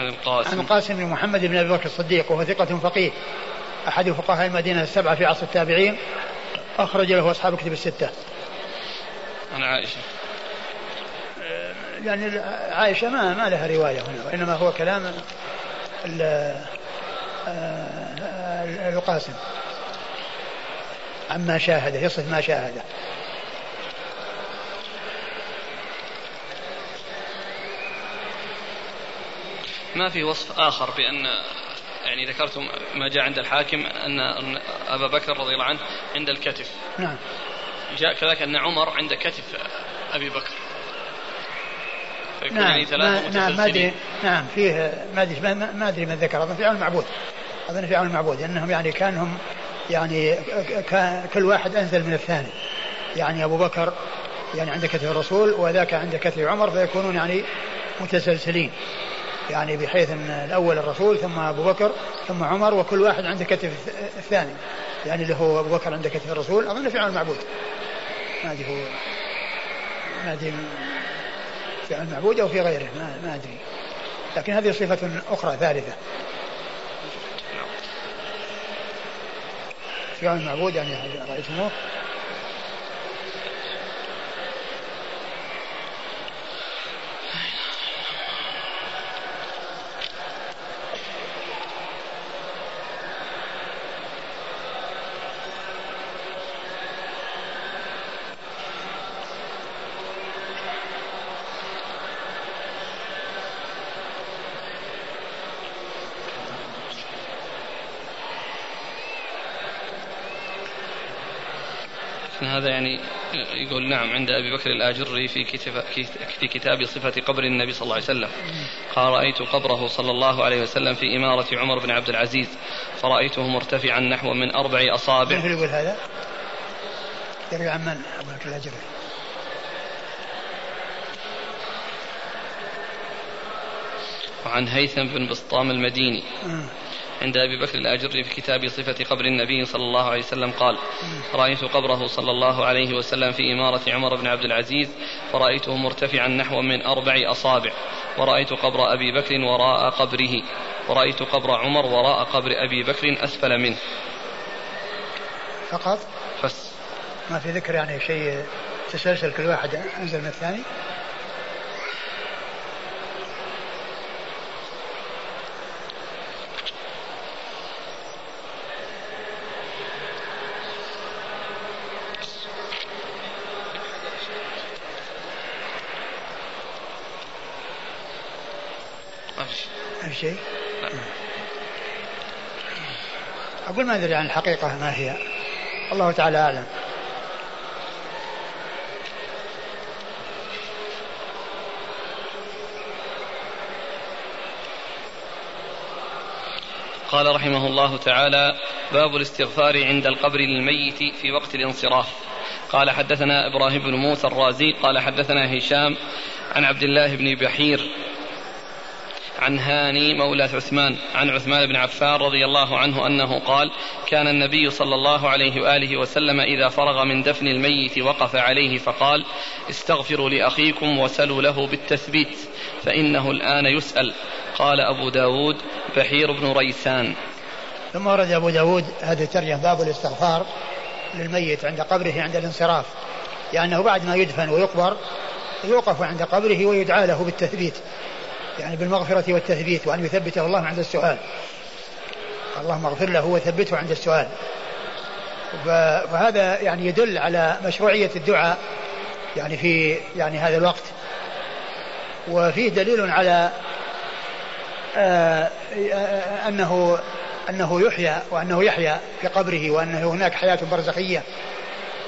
عن القاسم. عن القاسم بن محمد بن أبي بكر الصديق وهو ثقة فقيه. أحد فقهاء المدينة السبعة في عصر التابعين أخرج له أصحاب كتب الستة. عن عائشة. يعني عائشة ما ما لها رواية هنا وإنما هو كلام القاسم. عما شاهده يصف ما شاهده ما في وصف آخر بأن يعني ذكرتم ما جاء عند الحاكم أن أبا بكر رضي الله عنه عند الكتف. نعم. جاء كذلك أن عمر عند كتف أبي بكر. نعم. يعني ثلاثة نعم ما أدري. نعم فيه ما أدري ما أدري من ذكر. اظن في عون المعبود. اظن في عون المعبود إنهم يعني كانهم يعني كل واحد أنزل من الثاني. يعني أبو بكر يعني عند كتف الرسول وذاك عند كتف عمر فيكونون يعني متسلسلين. يعني بحيث إن الأول الرسول ثم أبو بكر ثم عمر وكل واحد عنده كتف الثاني. يعني اللي هو أبو بكر عند كتف الرسول اظن في عون المعبود ما أدري هو ما أدري في عون المعبود أو في غيره ما, ما أدري. لكن هذه صفة أخرى ثالثة. في عون المعبود يعني رأيتموه. هذا يعني يقول نعم عند أبي بكر الآجري في كتاب في كتاب صفة قبر النبي صلى الله عليه وسلم قال رأيت قبره صلى الله عليه وسلم في إمارة عمر بن عبد العزيز فرأيته مرتفعا نحو من أربع أصابع. من يقول هذا؟ يروي عن من أبو بكر الآجري؟ وعن هيثم بن بسطام المديني. عند أبي بكر الأجري في كتاب صفة قبر النبي صلى الله عليه وسلم قال رأيت قبره صلى الله عليه وسلم في إمارة عمر بن عبد العزيز فرأيته مرتفعا نحو من أربع أصابع ورأيت قبر أبي بكر وراء قبره ورأيت قبر عمر وراء قبر أبي بكر أسفل منه. فقط؟ بس ما في ذكر يعني شيء تسلسل كل واحد أنزل من الثاني؟ شيء؟ أقول ما أدري عن الحقيقة ما هي. الله تعالى أعلم. قال رحمه الله تعالى باب الاستغفار عند القبر للميت في وقت الانصراف. قال حدثنا إبراهيم بن موسى الرازي قال حدثنا هشام عن عبد الله بن بحير عن هاني مولى عثمان عن عثمان بن عفان رضي الله عنه أنه قال كان النبي صلى الله عليه وآله وسلم إذا فرغ من دفن الميت وقف عليه فقال استغفروا لأخيكم وسلوا له بالتثبيت فإنه الآن يسأل. قال أبو داود بحير بن ريسان. ثم ورد أبو داود هذا الترجمة باب الاستغفار للميت عند قبره عند الانصراف يعني بعد ما يدفن ويقبر يوقف عند قبره ويدعى له بالتثبيت. يعني بالمغفرة والتثبيت وأن يثبته الله عند السؤال. اللهم اغفر له وثبته عند السؤال. فهذا يعني يدل على مشروعية الدعاء يعني في يعني هذا الوقت. وفيه دليل على آه، آه، أنه أنه يحيى وأنه يحيا في قبره وأنه هناك حياة برزخية.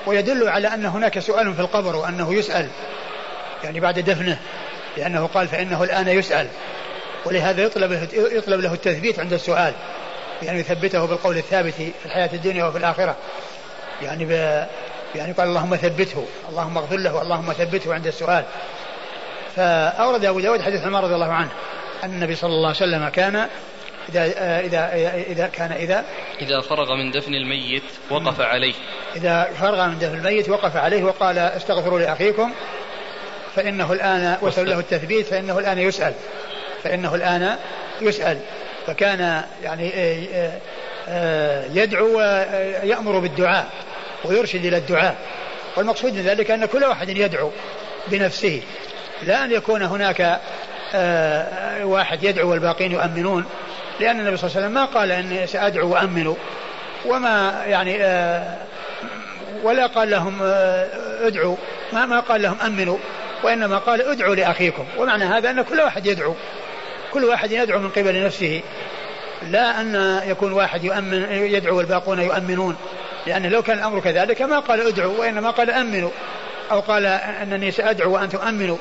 ويدل على أن هناك سؤال في القبر وأنه يسأل يعني بعد دفنه. لأنه قال فإنه الآن يسأل. ولهذا يطلب يطلب له التثبيت عند السؤال. يعني يثبته بالقول الثابت في الحياة الدنيا وفي الآخرة. يعني ب يعني قال اللهم ثبته. اللهم اغفر له اللهم ثبته عند السؤال. فأورد أبو داود حديث عمر رضي الله عنه. أن النبي صلى الله عليه وسلم كان إذا إذا إذا كان إذا إذا فرغ من دفن الميت وقف عليه. إذا فرغ من دفن الميت وقف عليه وقال استغفروا لأخيكم فإنه الآن وسأل له التثبيت فإنه الآن يسأل. فإنه الآن يسأل. فكان يعني آه، آه، آه، يدعو ويأمر بالدعاء ويرشد إلى الدعاء. والمقصود من ذلك أن كل واحد يدعو بنفسه. لا أن يكون هناك واحد يدعو والباقين يؤمنون. لأن النبي صلى الله عليه وسلم ما قال أني سأدعو وأمنوا وما يعني ولا قال لهم ادعوا ما ما قال لهم أمنوا وإنما قال ادعوا لأخيكم. ومعنى هذا أن كل واحد يدعو. كل واحد يدعو من قبل نفسه. لا أن يكون واحد يؤمن يدعو والباقون يؤمنون. لأن لو كان الأمر كذلك ما قال ادعوا وإنما قال أمنوا. أو قال أنني سأدعو وأنتم أمنوا.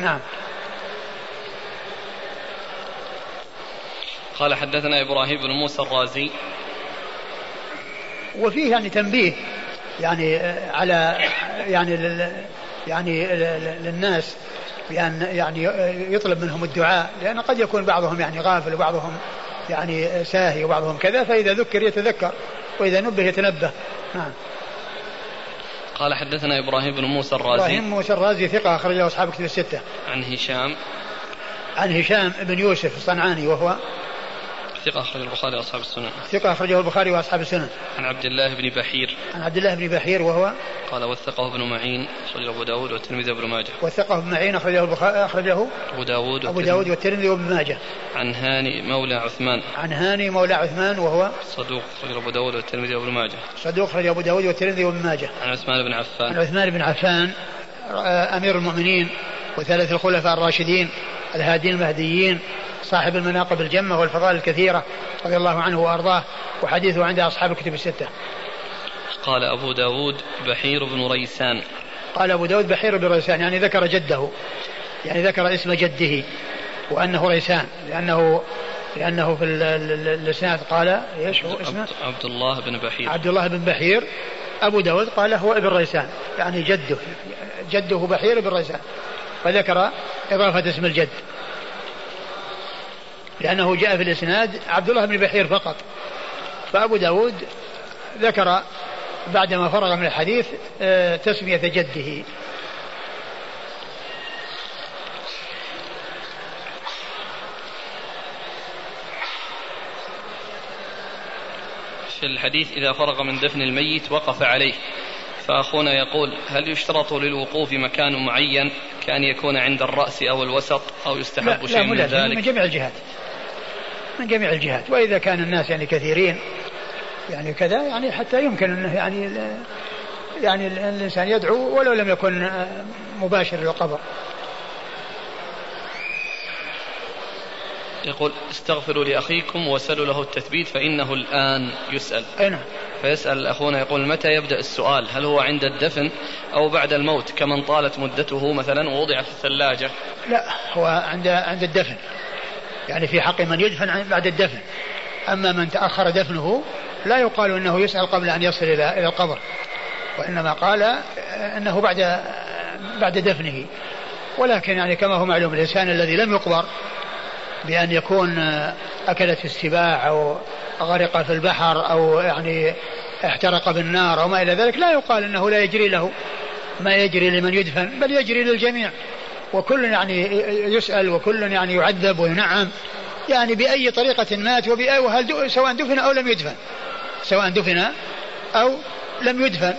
نعم. قال حدثنا إبراهيم بن موسى الرازي. وفيه يعني تنبيه. يعني على يعني يعني للناس بأن يعني يطلب منهم الدعاء لأن قد يكون بعضهم يعني غافل وبعضهم يعني ساهي وبعضهم كذا فإذا ذكر يتذكر وإذا نبه يتنبه. نعم. قال حدثنا إبراهيم بن موسى الرازي. إبراهيم موسى الرازي ثقة أخرجه أصحاب كتب الستة. عن هشام. عن هشام بن يوسف الصنعاني وهو ثقة أخرج البخاري وأصحاب السنن. ثقة أخرجه البخاري وأصحاب السنن. عن عبد الله بن بحير. عن عبد الله بن بحير وهو قال وثقه ابن معين أخرجه أبو داود والترمذي وابن ماجه. وثقه ابن معين أخرجه البخاري أخرجه أبو داود أبو داود والترمذي وابن ماجه. عن هاني مولى عثمان. عن هاني مولى عثمان وهو صدوق أخرجه أبو داود والترمذي وابن ماجه. صدوق أخرجه أبو داود والترمذي وابن ماجه. عن عثمان بن عفان. عن عثمان بن عفان أمير المؤمنين وثلاث الخلفاء الراشدين الهادين المهديين صاحب المناقب الجمة والفضائل الكثيرة رضي الله عنه وأرضاه وحديثه عند أصحاب الكتب الستة. قال أبو داود بحير بن ريسان قال أبو داود بحير بن ريسان يعني ذكر جده يعني ذكر اسم جده وأنه ريسان لأنه لأنه في الإسناد قال إيش هو اسمه؟ عبد الله بن بحير. عبد الله بن بحير. أبو داود قال هو ابن ريسان يعني جده جده بحير بن ريسان فذكر إضافة اسم الجد. لأنه جاء في الإسناد عبد الله بن بحير فقط. فأبو داود ذكر بعدما فرغ من الحديث آه، تسمية جده. في الحديث إذا فرغ من دفن الميت وقف عليه. فأخونا يقول هل يشترط للوقوف مكان معين كأن يكون عند الرأس أو الوسط أو يستحب شيء من ذلك؟ من جميع الجهات. من جميع الجهات وإذا كان الناس يعني كثيرين يعني كذا يعني حتى يمكن أنه يعني يعني الإنسان يدعو ولو لم يكن مباشر للقبر يقول استغفروا لأخيكم وسلوا له التثبيت فإنه الآن يسأل. أي نعم. فيسأل أخونا يقول متى يبدأ السؤال؟ هل هو عند الدفن أو بعد الموت؟ كمن طالت مدته مثلا ووضع في الثلاجة. لا هو عند عند الدفن. يعني في حق من يدفن بعد الدفن. أما من تأخر دفنه لا يقال أنه يسأل قبل أن يصل إلى إلى القبر وإنما قال أنه بعد بعد دفنه. ولكن يعني كما هو معلوم الإنسان الذي لم يقبر بأن يكون أكلت السباع أو غرق في البحر أو يعني احترق بالنار أو ما إلى ذلك لا يقال أنه لا يجري له ما يجري لمن يدفن بل يجري للجميع. وكل يعني يسأل وكل يعني يعذب وينعم. يعني بأي طريقة مات وبأي وهل سواء دفن أو لم يدفن. سواء دفن أو لم يدفن.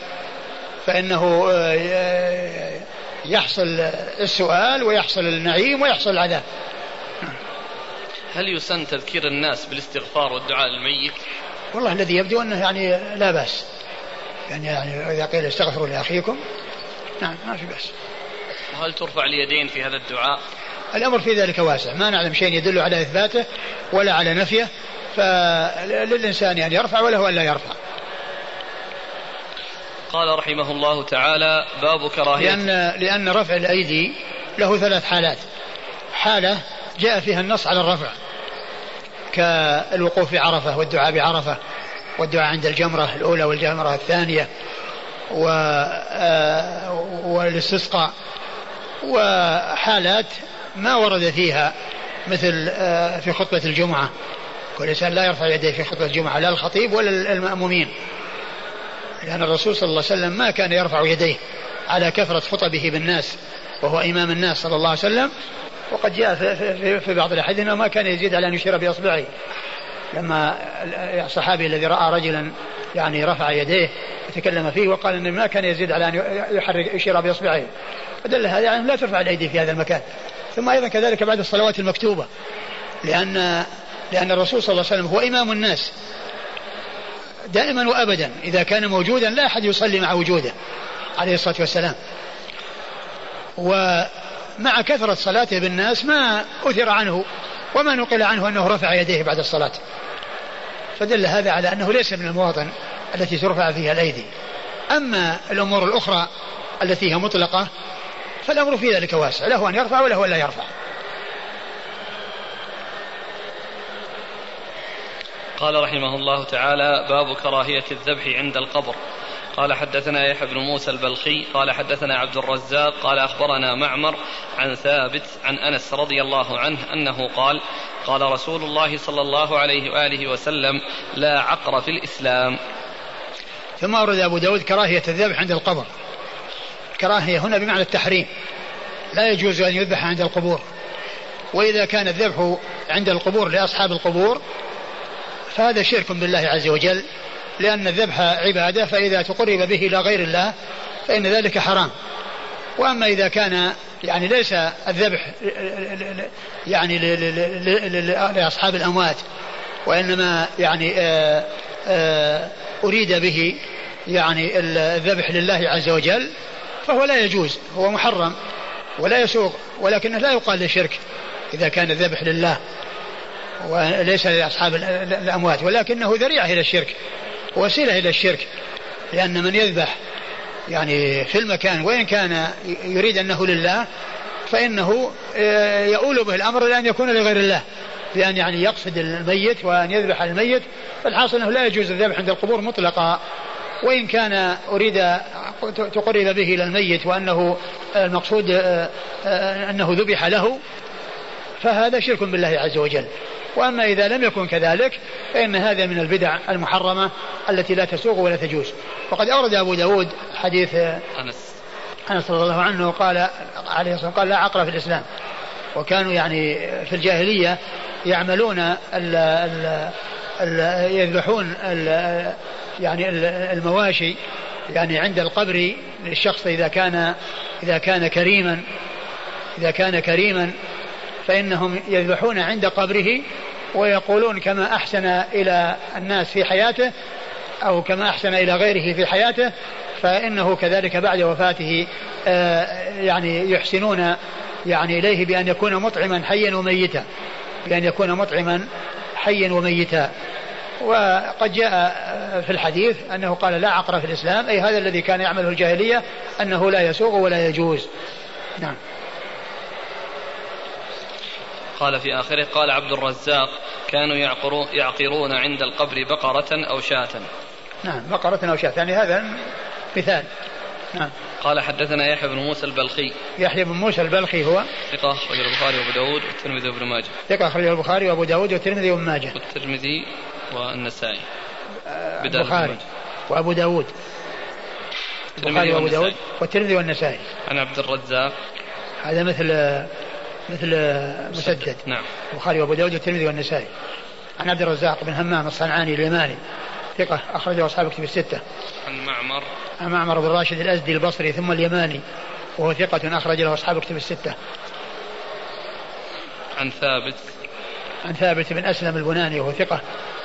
فإنه آه، يحصل السؤال ويحصل النعيم ويحصل العذاب. هل يسن تذكير الناس بالاستغفار والدعاء للميت؟ والله الذي يبدو أنه يعني لا بأس. يعني يعني إذا قيل استغفروا لأخيكم نعم ما في بأس. وهل ترفع اليدين في هذا الدعاء؟ الأمر في ذلك واسع. ما نعلم شيء يدل على إثباته ولا على نفيه فللإنسان أن يعني يرفع وله الا يرفع. قال رحمه الله تعالى باب كراهية. لأن لأن رفع الأيدي له ثلاث حالات. حالة جاء فيها النص على الرفع كالوقوف بعرفة والدعاء بعرفة والدعاء عند الجمرة الأولى والجمرة الثانية و آه، والاستسقاء. وحالات ما ورد فيها مثل آه، في خطبة الجمعة. كل إنسان لا يرفع يديه في خطبة الجمعة لا الخطيب ولا المأمومين. لأن الرسول صلى الله عليه وسلم ما كان يرفع يديه على كثرة خطبه بالناس وهو إمام الناس صلى الله عليه وسلم. وقد جاء في بعض الأحاديث أنه ما كان يزيد على أن يشير بإصبعه. لما الصحابي الذي رأى رجلا يعني رفع يديه وتكلم فيه وقال إنه ما كان يزيد على أن يحرك يشير باصبعه فدل هذا يعني لا ترفع الأيدي في هذا المكان. ثم أيضا كذلك بعد الصلوات المكتوبة. لأن لأن الرسول صلى الله عليه وسلم هو إمام الناس. دائما وابدا. إذا كان موجودا لا أحد يصلي مع وجوده. عليه الصلاة والسلام. ومع كثرة صلاته بالناس ما أثر عنه. وما نقل عنه أنه رفع يديه بعد الصلاة. فدل هذا على أنه ليس من المواطن التي ترفع فيها الأيدي. أما الأمور الأخرى التي هي مطلقة فالأمر في ذلك واسع. له أن يرفع وله أن لا يرفع. قال رحمه الله تعالى باب كراهية الذبح عند القبر. قال حدثنا يحيى بن موسى البلخي قال حدثنا عبد الرزاق قال أخبرنا معمر عن ثابت عن أنس رضي الله عنه أنه قال قال رسول الله صلى الله عليه وآله وسلم لا عقر في الإسلام. ثم أورد أبو داود كراهية الذبح عند القبر. كراهية هنا بمعنى التحريم. لا يجوز أن يذبح عند القبور. وإذا كان الذبح عند القبور لأصحاب القبور فهذا شرك بالله عز وجل. لأن الذبح عبادة فإذا تقرب به إلى غير الله فإن ذلك حرام. وأما إذا كان يعني ليس الذبح يعني لأصحاب الأموات وإنما يعني آه، آه، أريد به يعني الذبح لله عز وجل فهو لا يجوز هو محرم ولا يسوق ولكنه لا يقال للشرك إذا كان الذبح لله وليس لأصحاب الأموات ولكنه ذريعة إلى الشرك. وسيلة إلى الشرك لأن من يذبح يعني في المكان وإن كان يريد أنه لله فإنه آه، يؤول به الأمر لأن يكون لغير الله بأن يعني يقصد الميت وأن يذبح الميت فالحاصل أنه لا يجوز الذبح عند القبور مطلقا. وإن كان أريد تقرب به إلى الميت وأنه المقصود آه، آه، أنه ذبح له فهذا شرك بالله عز وجل. وأما إذا لم يكن كذلك فإن هذا من البدع المحرمة التي لا تسوق ولا تجوز. وقد أورد أبو داود حديث أنس. أنس رضي الله عنه قال عليه الصلاة والسلام قال لا عقر في الإسلام. وكانوا يعني في الجاهلية يعملون ال ال ال يذبحون ال يعني المواشي يعني عند القبر للشخص إذا كان إذا كان كريما إذا كان كريما. فإنهم يذبحون عند قبره ويقولون كما أحسن إلى الناس في حياته أو كما أحسن إلى غيره في حياته فإنه كذلك بعد وفاته آه، يعني يحسنون يعني إليه بأن يكون مطعما حيا وميتا بأن يكون مطعما حيا وميتا. وقد جاء في الحديث أنه قال لا عقر في الإسلام أي هذا الذي كان يعمله الجاهلية أنه لا يسوق ولا يجوز. نعم. قال في آخره قال عبد الرزاق كانوا يعقرون عند القبر بقرة أو شاة. نعم بقرة أو شاة. يعني هذا مثال. نعم. قال حدثنا يحيى بن موسى البلخي. يحيى بن موسى البلخي هو؟ ثقة أخرجه البخاري وأبو داود والترمذي وابن ماجه. ثقة أخرجه البخاري وأبو داود والترمذي وابن ماجه. والترمذي والنسائي. آه، البخاري وأبو داود. البخاري وأبو داود والترمذي والنسائي. عن عبد الرزاق. هذا مثل مثل مسدد. نعم. البخاري وابو داود والترمذي والنسائي. عن عبد الرزاق بن همام الصنعاني اليماني. ثقة أخرجه أصحاب كتب الستة. عن معمر. عن معمر بن راشد الأزدي البصري ثم اليماني. وهو ثقة أخرج له أصحاب كتب الستة. عن ثابت. عن ثابت بن أسلم البناني وهو ثقة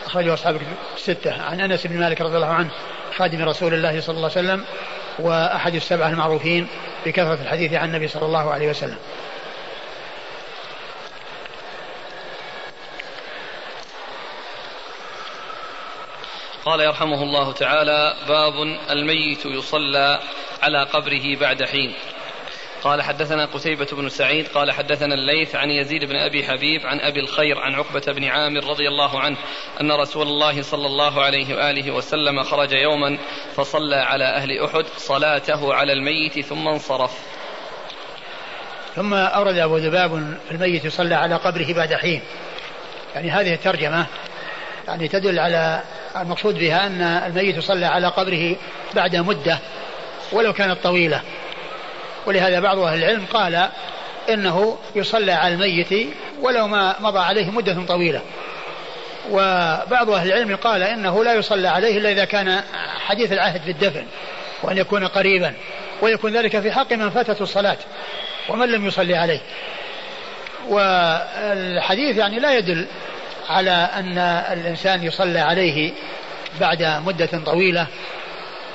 أخرجه أصحاب الستة. عن أنس بن مالك رضي الله عنه خادم رسول الله صلى الله عليه وسلم وأحد السبعة المعروفين بكثرة الحديث عن النبي صلى الله عليه وسلم. قال يرحمه الله تعالى باب الميت يصلى على قبره بعد حين قال حدثنا قتيبة بن سعيد قال حدثنا الليث عن يزيد بن أبي حبيب عن أبي الخير عن عقبة بن عامر رضي الله عنه أن رسول الله صلى الله عليه وآله وسلم خرج يوما فصلى على أهل أحد صلاته على الميت ثم انصرف. ثم أورد أبو ذباب الميت يصلى على قبره بعد حين. يعني هذه الترجمة يعني تدل على المقصود بها أن الميت يصلى على قبره بعد مدة ولو كانت طويلة. ولهذا بعض أهل العلم قال إنه يصلى على الميت ولو ما مضى عليه مدة طويلة. وبعض أهل العلم قال إنه لا يصلى عليه إلا إذا كان حديث العهد بالدفن وأن يكون قريبا ويكون ذلك في حق من فاتته الصلاة ومن لم يصلي عليه. والحديث يعني لا يدل على أن الإنسان يصلى عليه بعد مدة طويلة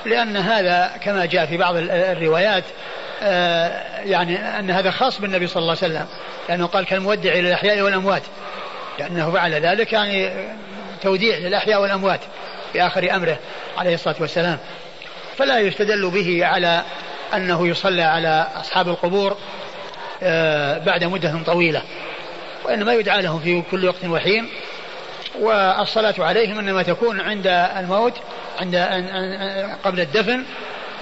لأن هذا كما جاء في بعض الروايات آه، يعني أن هذا خاص بالنبي صلى الله عليه وسلم لأنه قال كالمودع إلى الأحياء والأموات لأنه فعل ذلك يعني توديع للأحياء والأموات في آخر أمره عليه الصلاة والسلام. فلا يستدل به على أنه يصلى على أصحاب القبور آه، بعد مدة طويلة. وإنما يدعى لهم في كل وقت وحين. والصلاة عليهم إنما تكون عند الموت عند قبل الدفن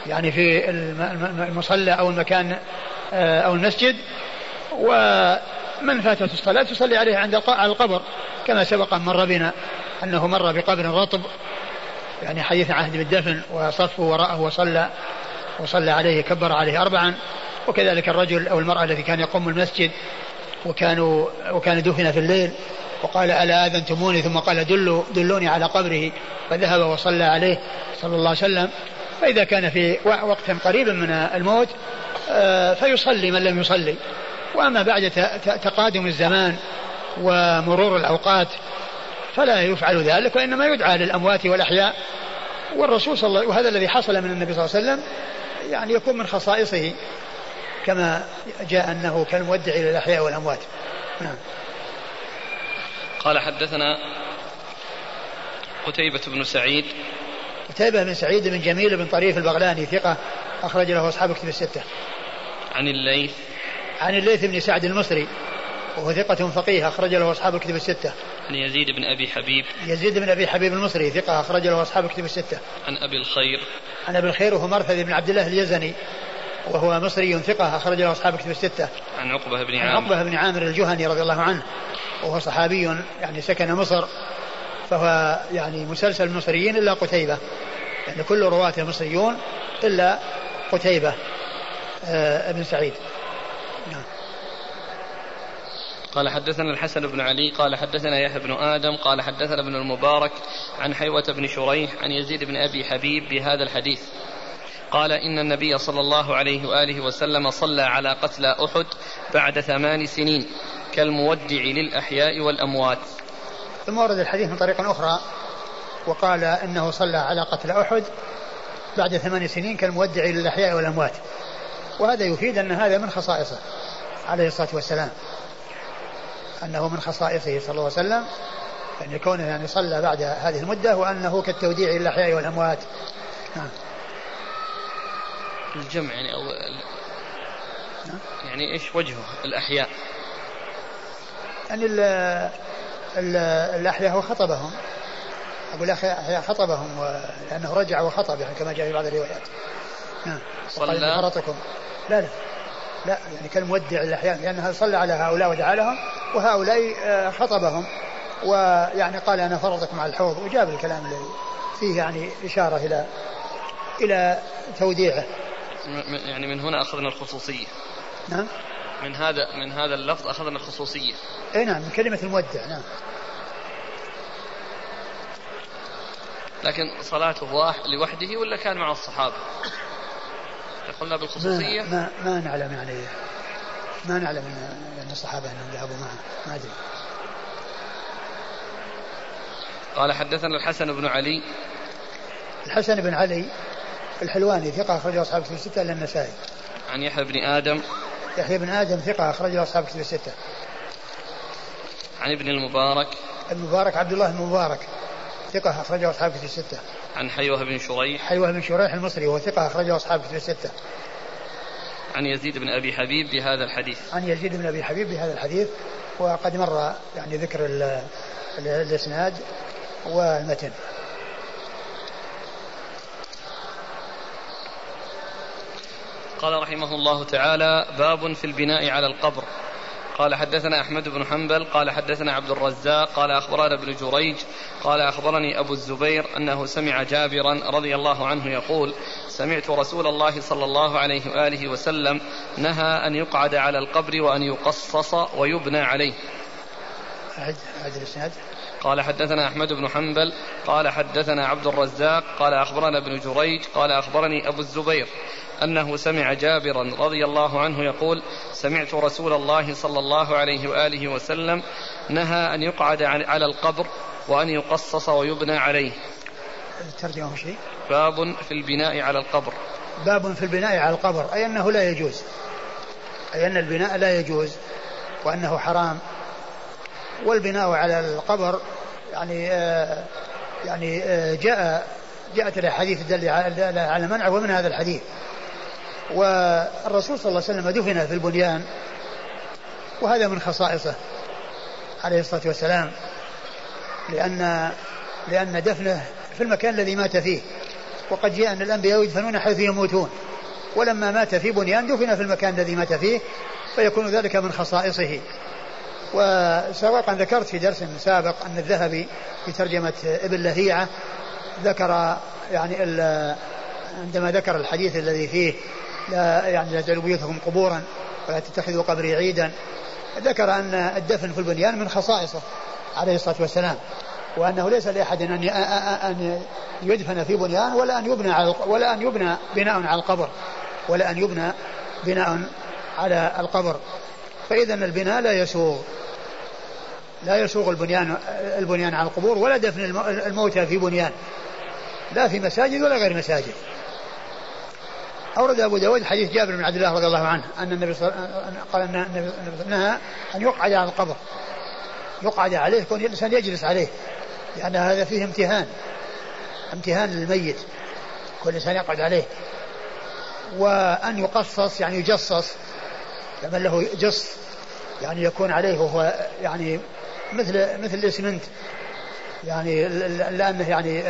يعني في المصلى أو المكان آه، أو المسجد. ومن فاتته الصلاة تصلي عليه عند على القبر كما سبق أن مر بنا أنه مر بقبر رطب يعني حديث عهد بالدفن وصفه وراءه وصلى وصلى عليه كبر عليه أربعا. وكذلك الرجل أو المرأة الذي كان يقوم المسجد وكانوا وكان دفن في الليل وقال ألا آذنتموني؟ ثم قال دلوا دلوني على قبره فذهب وصلى عليه صلى الله عليه وسلم. فإذا كان في وقت قريب من الموت آه، فيصلي من لم يصلي. وأما بعد تقادم الزمان ومرور الأوقات فلا يفعل ذلك وإنما يدعى للأموات والأحياء. والرسول صلى الله وهذا الذي حصل من النبي صلى الله عليه وسلم يعني يكون من خصائصه. كما جاء أنه كالمودع إلى الأحياء والأموات. نعم. قال حدثنا قتيبة بن سعيد. قتيبة بن سعيد بن جميل بن طريف البغلاني ثقة أخرج له أصحاب كتب الستة. عن الليث. عن الليث بن سعد المصري وهو ثقة فقيه أخرج له أصحاب الكتب الستة. عن يزيد بن أبي حبيب. يزيد بن أبي حبيب المصري ثقة أخرج له أصحاب الكتب الستة. عن أبي الخير. عن أبي الخير وهو مرثد بن عبد الله اليزني. وهو مصري ثقة أخرج له أصحاب الكتب الستة. عن عقبة بن عامر عن عقبة بن عامر الجهني رضي الله عنه وهو صحابي يعني سكن مصر فهو يعني مسلسل المصريين إلا قتيبة. يعني كل رواة المصريون إلا قتيبة آه بن سعيد. نعم. قال حدثنا الحسن بن علي قال حدثنا يحيى بن آدم قال حدثنا ابن المبارك عن حيوة بن شريح عن يزيد بن أبي حبيب بهذا الحديث. قال إن النبي صلى الله عليه وآله وسلم صلى على قتلى أحد بعد ثمان سنين كالمودع للأحياء والأموات. ثم ورد الحديث من طريق أخرى وقال إنه صلى على قتل أحد بعد ثمان سنين كالمودع للأحياء والأموات. وهذا يفيد أن هذا من خصائصه عليه الصلاة والسلام. أنه من خصائصه صلى الله عليه وسلم أن كونه يعني صلى بعد هذه المدة وأنه كالتوديع للأحياء والأموات. نعم. الجمع يعني نعم. يعني إيش وجهه؟ الأحياء. يعني ال ال الأحياء هو خطبهم. أقول أخي خطبهم لأنه رجع وخطب يعني كما جاء في بعض الروايات. نعم. صلى. فرطكم لا لا. لا يعني كالمودع الأحيان لأنه صلى على هؤلاء ودعا لهم وهؤلاء آه، خطبهم. ويعني قال أنا فرضكم على الحوض. وجاب الكلام الذي فيه يعني إشارة إلى إلى توديعه يعني من هنا أخذنا الخصوصية. نعم. من هذا من هذا اللفظ أخذنا الخصوصية. اي نعم من كلمة المودع نعم. لكن صلاته واحد لوحده ولا كان مع الصحابة؟ قلنا بالخصوصية. ما, ما, ما نعلم يعني. ما نعلم أن الصحابة أنهم ذهبوا معه. ما أدري. قال حدثنا الحسن بن علي. الحسن بن علي الحلواني ثقة أخرجه أصحاب كتب الستة إلا النسائي. عن يحيى بن آدم. يحيى بن آدم ثقة أخرجه أصحاب كتب الستة. عن ابن المبارك. المبارك عبد الله المبارك ثقة أخرجه أصحاب كتب الستة. عن حيوة بن شريح. حيوة بن شريح المصري وهو ثقة أخرجه أصحاب كتب الستة. عن يزيد بن أبي حبيب بهذا الحديث. عن يزيد بن أبي حبيب بهذا الحديث وقد مر يعني ذكر الإسناد والمتن. قال رحمه الله تعالى باب في البناء على القبر. قال حدثنا أحمد بن حنبل قال حدثنا عبد الرزاق قال أخبرنا ابن جريج قال أخبرني أبو الزبير أنه سمع جابرا رضي الله عنه يقول سمعت رسول الله صلى الله عليه وآله وسلم نهى أن يقعد على القبر وأن يقصص ويبنى عليه. أعد الإسناد. قال حدثنا أحمد بن حنبل قال حدثنا عبد الرزاق قال أخبرنا ابن جريج قال أخبرني أبو الزبير. أنه سمع جابرا رضي الله عنه يقول سمعت رسول الله صلى الله عليه وآله وسلم نهى أن يقعد على القبر وأن يقصص ويبنى عليه. الترجمة شيء؟ باب في البناء على القبر. باب في البناء على القبر أي أنه لا يجوز. أي أن البناء لا يجوز وأنه حرام. والبناء على القبر يعني آه يعني آه جاء جاءت الأحاديث الدالة على منعه ومن هذا الحديث. والرسول صلى الله عليه وسلم دفن في البنيان وهذا من خصائصه عليه الصلاة والسلام لأن لأن دفنه في المكان الذي مات فيه وقد جاء أن الأنبياء يدفنون حيث يموتون ولما مات في بنيان دفن في المكان الذي مات فيه فيكون ذلك من خصائصه. وسبق أن ذكرت في درس سابق أن الذهبي في ترجمة ابن لهيعة ذكر يعني عندما ذكر الحديث الذي فيه لا يعني لا تجعلوا بيوتكم قبورا ولا تتخذوا قبري عيدا. ذكر أن الدفن في البنيان من خصائصه عليه الصلاة والسلام وأنه ليس لأحد أن أن يدفن في بنيان ولا أن يبنى على ولا أن يبنى بناء على القبر ولا أن يبنى بناء على القبر. فإذا البناء لا يسوغ لا يسوغ البنيان البنيان على القبور ولا دفن الموتى في بنيان. لا في مساجد ولا غير مساجد. أورد أبو داود حديث جابر بن عبد الله رضي الله عنه أن النبي صلى قال أن النبي نهى أن يقعد على القبر. يقعد عليه يكون الإنسان يجلس عليه لأن هذا فيه امتهان امتهان للميت كل إنسان يقعد عليه. وأن يقصص يعني يجصص لمن له جص يعني يكون عليه وهو يعني مثل مثل الإسمنت يعني لأنه يعني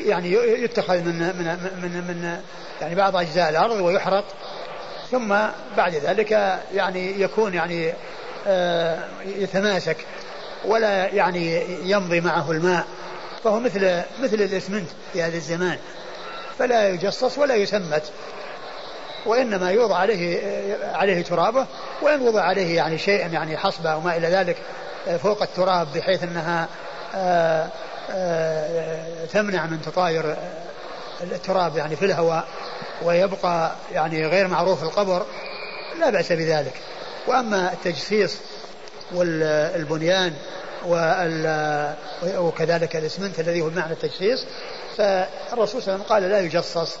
يعني يتخذ من من من من يعني بعض أجزاء الأرض ويحرق. ثم بعد ذلك يعني يكون يعني يتماسك ولا يعني يمضي معه الماء. فهو مثل مثل الإسمنت في هذا الزمان. فلا يجصص ولا يسمت وإنما يوضع عليه عليه ترابه. وإن وضع عليه يعني شيء يعني حصبة أو ما إلى ذلك فوق التراب بحيث أنها آه، آه، تمنع من تطاير التراب يعني في الهواء ويبقى يعني غير معروف القبر لا بأس بذلك. وأما التجسيس والبنيان وكذلك الإسمنت الذي هو بمعنى التجسيس فالرسول صلى الله عليه وسلم قال لا يجصص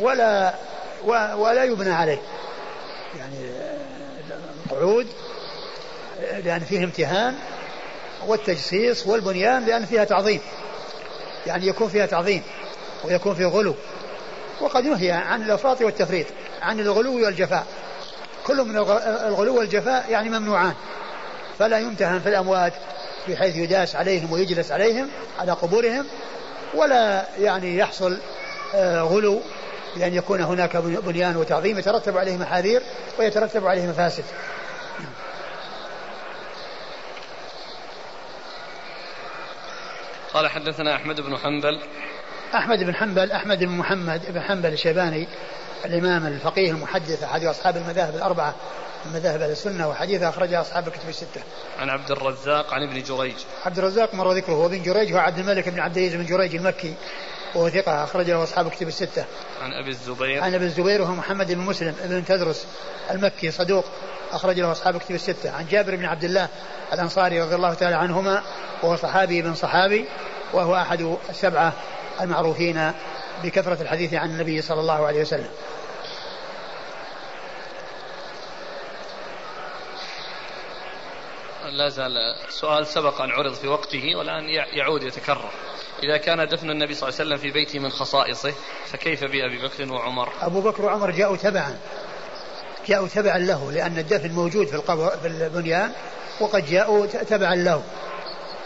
ولا ولا يبنى عليه. يعني القعود لأن فيه امتهان والتجسيس والبنيان لأن فيها تعظيم. يعني يكون فيها تعظيم ويكون فيه غلو. وقد نهي عن الإفراط والتفريط عن الغلو والجفاء. كل من الغلو والجفاء يعني ممنوعان. فلا يمتهن في الأموات بحيث يداس عليهم ويجلس عليهم على قبورهم ولا يعني يحصل آه، غلو بأن يكون هناك بنيان وتعظيم يترتب عليه محاذير ويترتب عليه مفاسد. قال حدثنا أحمد بن حنبل أحمد بن حنبل أحمد بن محمد بن حنبل الشيباني الإمام الفقيه المحدث أحد أصحاب المذاهب الأربعة من مذاهب أهل السنة وحديثه أخرجه أصحاب الكتب الستة. عن عبد الرزاق عن ابن جريج. عبد الرزاق مر ذكره وابن جريج هو عبد الملك بن عبد العزيز بن جريج المكي وهو ثقة أخرج له أصحاب كتب الستة. عن أبي الزبير عن أبي الزبير وهو محمد بن مسلم بن تدرس المكي صدوق أخرج له أصحاب كتب الستة. عن جابر بن عبد الله الأنصاري رضي الله تعالى عنهما وهو صحابي بن صحابي وهو أحد السبعة المعروفين بكثرة الحديث عن النبي صلى الله عليه وسلم. لا زال سؤال سبق أن عرض في وقته والآن يعود يتكرر إذا كان دفن النبي صلى الله عليه وسلم في بيته من خصائصه فكيف بأبي بكر وعمر؟ أبو بكر وعمر جاءوا تبعا. جاءوا تبعا له لأن الدفن موجود في القبر في البنيان وقد جاءوا تبعا له.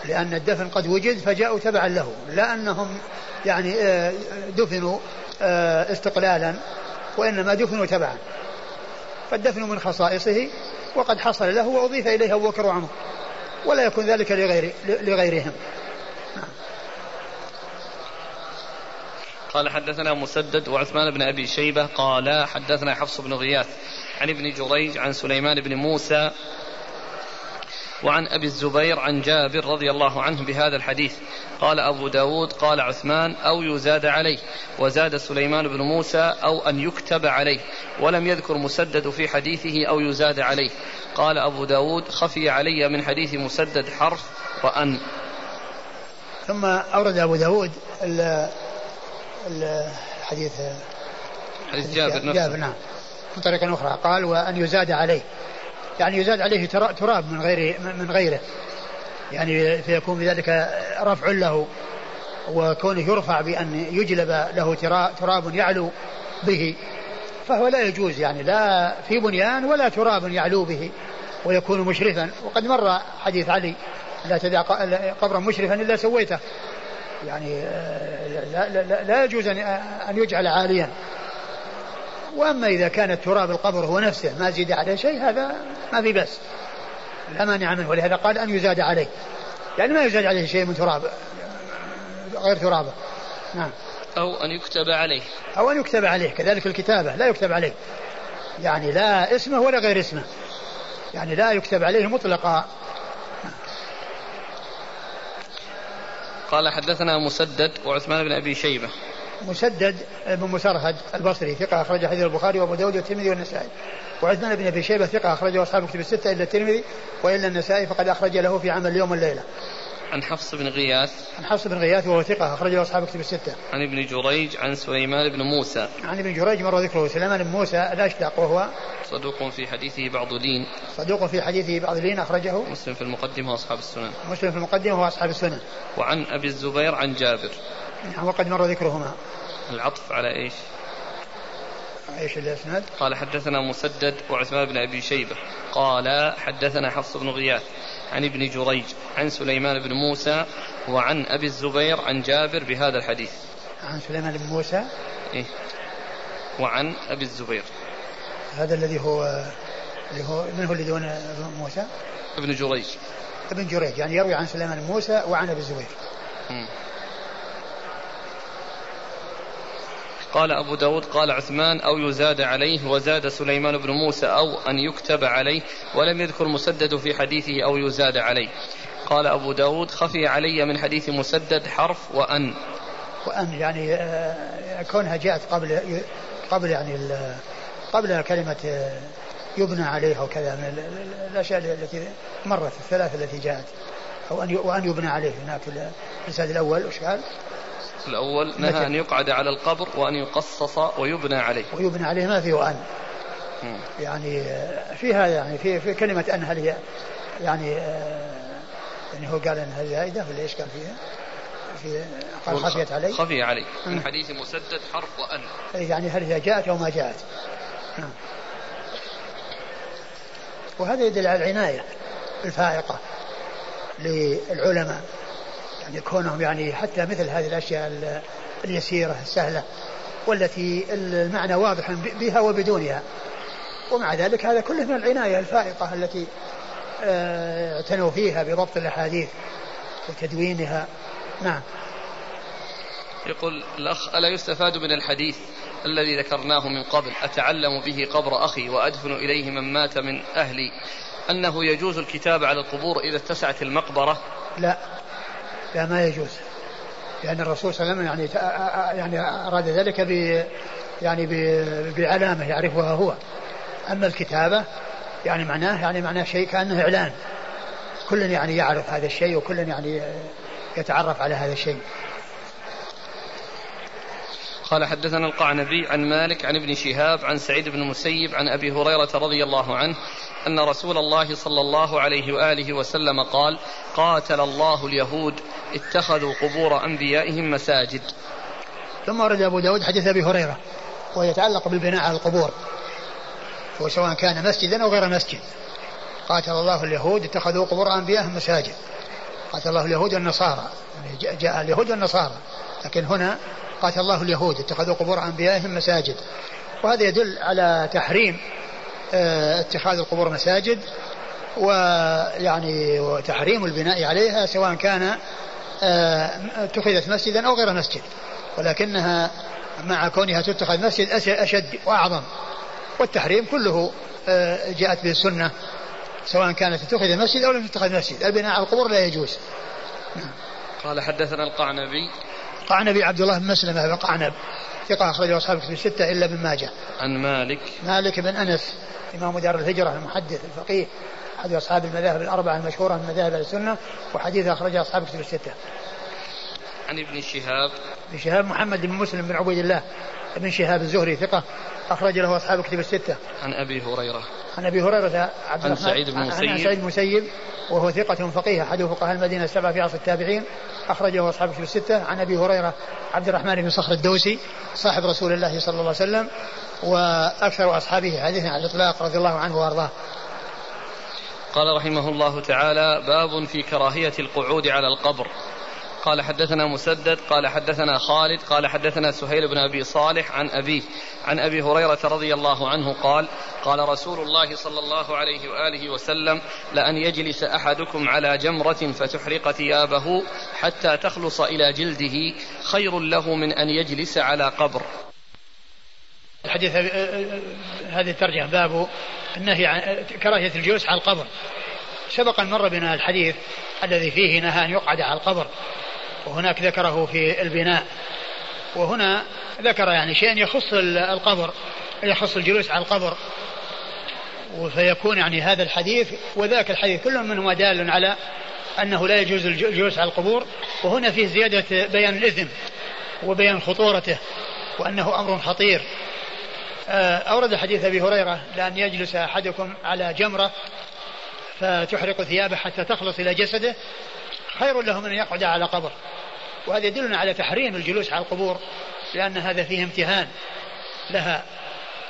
لأن الدفن قد وجد فجاءوا تبعا له. لا أنهم يعني آه، دفنوا آه، استقلالا وإنما دفنوا تبعا. فالدفن من خصائصه وقد حصل له وأضيف إليه أبو بكر وعمر. ولا يكون ذلك لغير لغيرهم. قال حدثنا مسدد وعثمان بن أبي شيبة قال حدثنا حفص بن غياث عن ابن جريج عن سليمان بن موسى وعن أبي الزبير عن جابر رضي الله عنه بهذا الحديث. قال أبو داود قال عثمان أو يزاد عليه وزاد سليمان بن موسى أو أن يكتب عليه. ولم يذكر مسدد في حديثه أو يزاد عليه. قال أبو داود خفي علي من حديث مسدد حرف وأن. ثم أورد أبو داود الحديث حديث جابر نفسه جابر نعم. من طريقة أخرى. قال وأن يزاد عليه. يعني يزاد عليه تراب من غير من غيره. يعني فيكون بذلك رفع له وكونه يرفع بأن يجلب له تراب يعلو به. فهو لا يجوز يعني لا في بنيان ولا تراب يعلو به ويكون مشرفا. وقد مر حديث علي لا تدع قبرا مشرفا إلا سويته. يعني لا, لا, لا يجوز أن يجعل عاليا. وأما إذا كان التراب القبر هو نفسه ما زيد عليه شيء هذا ما في بس لا مانع منه ولهذا قال أن يزاد عليه. يعني ما يزاد عليه شيء من تراب غير ترابه. نعم. أو أن يكتب عليه. أو أن يكتب عليه كذلك الكتابة لا يكتب عليه. يعني لا اسمه ولا غير اسمه. يعني لا يكتب عليه مطلقا. قال حدثنا مسدد وعثمان بن أبي شيبة. مسدد بن مسرهد البصري ثقة أخرج حديث البخاري وأبو داود والترمذي والنسائي. وعثمان بن أبي شيبة ثقة أخرجه أصحاب كتب الستة إلا الترمذي وإلا النسائي فقد أخرج له في عمل اليوم والليلة عن حفص بن غياث. عن حفص بن غياث وهو ثقة أخرجه أصحاب كتب الستة. عن ابن جريج عن سليمان بن موسى. عن ابن جريج مر ذكره سليمان بن موسى الأشتق وهو صدوق في حديثه بعض لين صدوق في حديثه بعض لين أخرجه مسلم في المقدمة وأصحاب السنن مسلم في المقدمة وأصحاب السنن وعن أبي الزبير عن جابر نعم وقد مر ذكرهما العطف على إيش؟ إيش الإسناد؟ قال حدثنا مسدد وعثمان بن أبي شيبة قال حدثنا حفص بن غياث عن ابن جريج عن سليمان بن موسى وعن أبي الزبير عن جابر بهذا الحديث. عن سليمان بن موسى؟ إيه؟ وعن أبي الزبير. هذا الذي هو اللي هو من هو اللي دون موسى؟ ابن جريج. ابن جريج يعني يروي عن سليمان بن موسى وعن أبي الزبير. قال أبو داود قال عثمان أو يزاد عليه وزاد سليمان بن موسى أو أن يكتب عليه ولم يذكر مسدد في حديثه أو يزاد عليه قال أبو داود خفي علي من حديث مسدد حرف وأن وأن يعني آه، كونها جاءت قبل قبل يعني قبل كلمة آه، يبنى عليه أو كذا من الأشياء التي مرت الثلاثة التي جاءت. أو أن وأن يبنى عليه. هناك في الإسناد الأول وش قال؟ الأول نهى أن يقعد على القبر وأن يقصص ويبنى عليه. ويبنى عليه ما فيه أن يعني في هذا يعني في في كلمة أن هل هي يعني يعني هو قال أنها زائدة ولا إيش قال فيها؟ في قال خفيت علي. خفي علي. من حديث مسدد حرف وأن يعني هل هي جاءت أو ما جاءت. وهذا يدل على العناية الفائقة للعلماء. يعني كونهم يعني حتى مثل هذه الأشياء اليسيرة السهلة والتي المعنى واضح بها وبدونها. ومع ذلك هذا كله من العناية الفائقة التي آه، اعتنوا فيها بضبط الأحاديث وتدوينها. نعم. يقول الأخ ألا يستفاد من الحديث الذي ذكرناه من قبل أتعلم به قبر أخي وأدفن إليه من مات من أهلي. أنه يجوز الكتاب على القبور إذا اتسعت المقبرة؟ لا. لا ما يجوز. لأن الرسول صلى الله عليه وسلم يعني يعني أراد ذلك ب يعني بعلامة يعرفها هو. أما الكتابة يعني معناه يعني معناه شيء كأنه إعلان. كل يعني يعرف هذا الشيء وكل يعني يتعرف على هذا الشيء. قال حدثنا القعنبي عن مالك عن ابن شهاب عن سعيد بن المسيب عن أبي هريرة رضي الله عنه أن رسول الله صلى الله عليه وآله وسلم قال: قاتل الله اليهود اتخذوا قبور أنبيائهم مساجد. ثم ورد أبو داود حديث أبي هريرة ويتعلق بالبناء على القبور وسواء كان مسجدا أو غير مسجد. قاتل الله اليهود اتخذوا قبور أنبيائهم مساجد. قاتل الله اليهود والنصارى يعني جاء اليهود والنصارى لكن هنا قاتل الله اليهود اتخذوا قبور أنبيائهم مساجد. وهذا يدل على تحريم آه، اتخاذ القبور مساجد ويعني وتحريم البناء عليها سواء كان آه، اتخذت مسجدا أو غير مسجد. ولكنها مع كونها تتخذ مسجد أشد وأعظم. والتحريم كله آه، جاءت به السنة سواء كانت اتخذ مسجد أو لم تتخذ مسجد. البناء على القبور لا يجوز. قال حدثنا القعنبي. قعنبي عبد الله بن مسلمة بن قعنب ثقة أخرجه أصحاب كتب الستة إلا ابن ماجه. عن مالك مالك بن أنس إمام دار الهجرة المحدث الفقيه أحد أصحاب المذاهب الأربعة المشهورة من مذاهب السنة وحديث أخرجه أصحاب كتب الستة. عن ابن شهاب ابن شهاب محمد بن مسلم بن عبيد الله ابن شهاب الزهري ثقة أخرج له أصحاب كتب الستة. عن أبي هريرة. عن أبي هريرة عبد عن سعيد بن المسيب. عن سعيد بن المسيب وهو ثقة فقيه أحد فقهاء المدينة السبعة في عصر التابعين أخرجه أصحاب كتب الستة عن أبي هريرة عبد الرحمن بن صخر الدوسي صاحب رسول الله صلى الله عليه وسلم وأكثر أصحابه حديثا على الإطلاق رضي الله عنه وأرضاه قال رحمه الله تعالى باب في كراهية القعود على القبر قال حدثنا مسدد قال حدثنا خالد قال حدثنا سهيل بن أبي صالح عن أبيه عن أبي هريرة رضي الله عنه قال قال رسول الله صلى الله عليه وآله وسلم لأن يجلس أحدكم على جمرة فتحرق ثيابه حتى تخلص إلى جلده خير له من أن يجلس على قبر. الحديث هذه الترجمة باب النهي عن كراهية الجلوس على القبر. سبق أن مر بنا الحديث الذي فيه نهى أن يقعد على القبر وهناك ذكره في البناء. وهنا ذكر يعني شيئا يخص القبر يخص الجلوس على القبر. فيكون يعني هذا الحديث وذاك الحديث كل منهما دال على أنه لا يجوز الجلوس على القبور. وهنا فيه زيادة بيان الإثم وبيان خطورته وأنه أمر خطير. آه، أورد حديث أبي هريرة لأن يجلس أحدكم على جمرة فتحرق ثيابه حتى تخلص إلى جسده. خير له من أن يقعد على قبر. وهذا يدلنا على تحريم الجلوس على القبور لأن هذا فيه امتهان لها.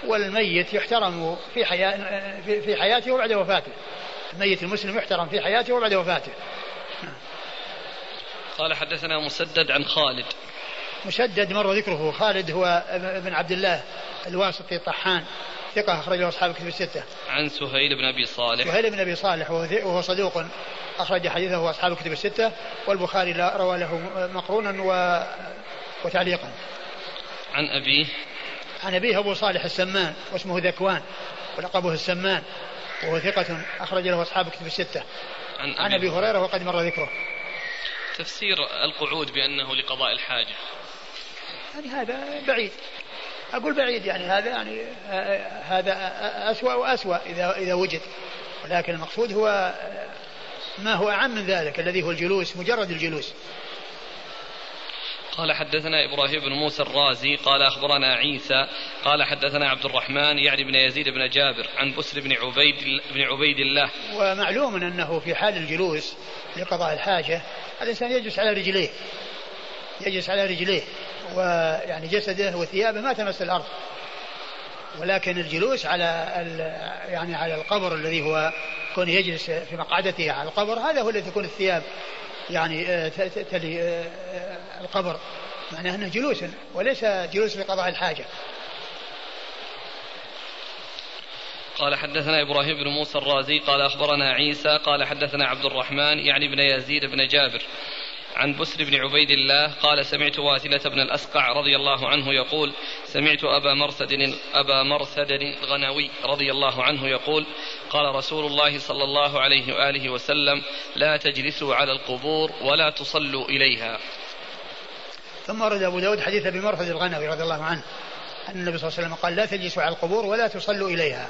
والميت يحترم في حياة في حياته وبعد وفاته. الميت المسلم يحترم في حياته وبعد وفاته. قال حدثنا مسدد عن خالد. مسدد مر ذكره. خالد هو ابن عبد الله الواسطي الطحان. ثقة أخرجه أصحاب الكتب الستة. عن سهيل بن أبي صالح. سهيل بن أبي صالح وهو صدوق أخرج حديثه أصحاب الكتب الستة والبخاري روى له مقرونا و... وتعليقا. عن أبيه. عن أبيه أبو صالح السمان واسمه ذكوان ولقبه السمان وهو ثقة أخرج له أصحاب الكتب الستة. عن أبي, عن أبي هريرة وقد مر ذكره. تفسير القعود بأنه لقضاء الحاجة. يعني هذا بعيد أقول بعيد يعني هذا يعني هذا أسوأ وأسوأ إذا إذا وجد. ولكن المقصود هو ما هو أعم من ذلك الذي هو الجلوس مجرد الجلوس. قال حدثنا إبراهيم بن موسى الرازي قال أخبرنا عيسى قال حدثنا عبد الرحمن يعني بن يزيد بن جابر عن بسر بن عبيد بن عبيد الله. ومعلوم أنه في حال الجلوس لقضاء الحاجة الإنسان يجلس على رجليه يجلس على رجليه. ويعني جسده وثيابه ما تمس الأرض. ولكن الجلوس على يعني على القبر الذي هو كون يجلس في مقعدته على القبر هذا هو الذي تكون الثياب يعني آه، تلي آه، آه، القبر. معناه أنه جلوس وليس جلوس لقضاء الحاجة. قال حدثنا إبراهيم بن موسى الرازي قال أخبرنا عيسى قال حدثنا عبد الرحمن يعني بن يزيد بن جابر. عن بسر بن عبيد الله قال سمعت واثلة بن الأسقع رضي الله عنه يقول سمعت أبا مرثد أبا مرثد الغنوي رضي الله عنه يقول قال رسول الله صلى الله عليه وآله وسلم لا تجلسوا على القبور ولا تصلوا إليها. ثم ورد أبو داود حديث أبي مرفد الغنوي رضي الله عنه أن النبي صلى الله عليه وسلم قال لا تجلسوا على القبور ولا تصلوا إليها.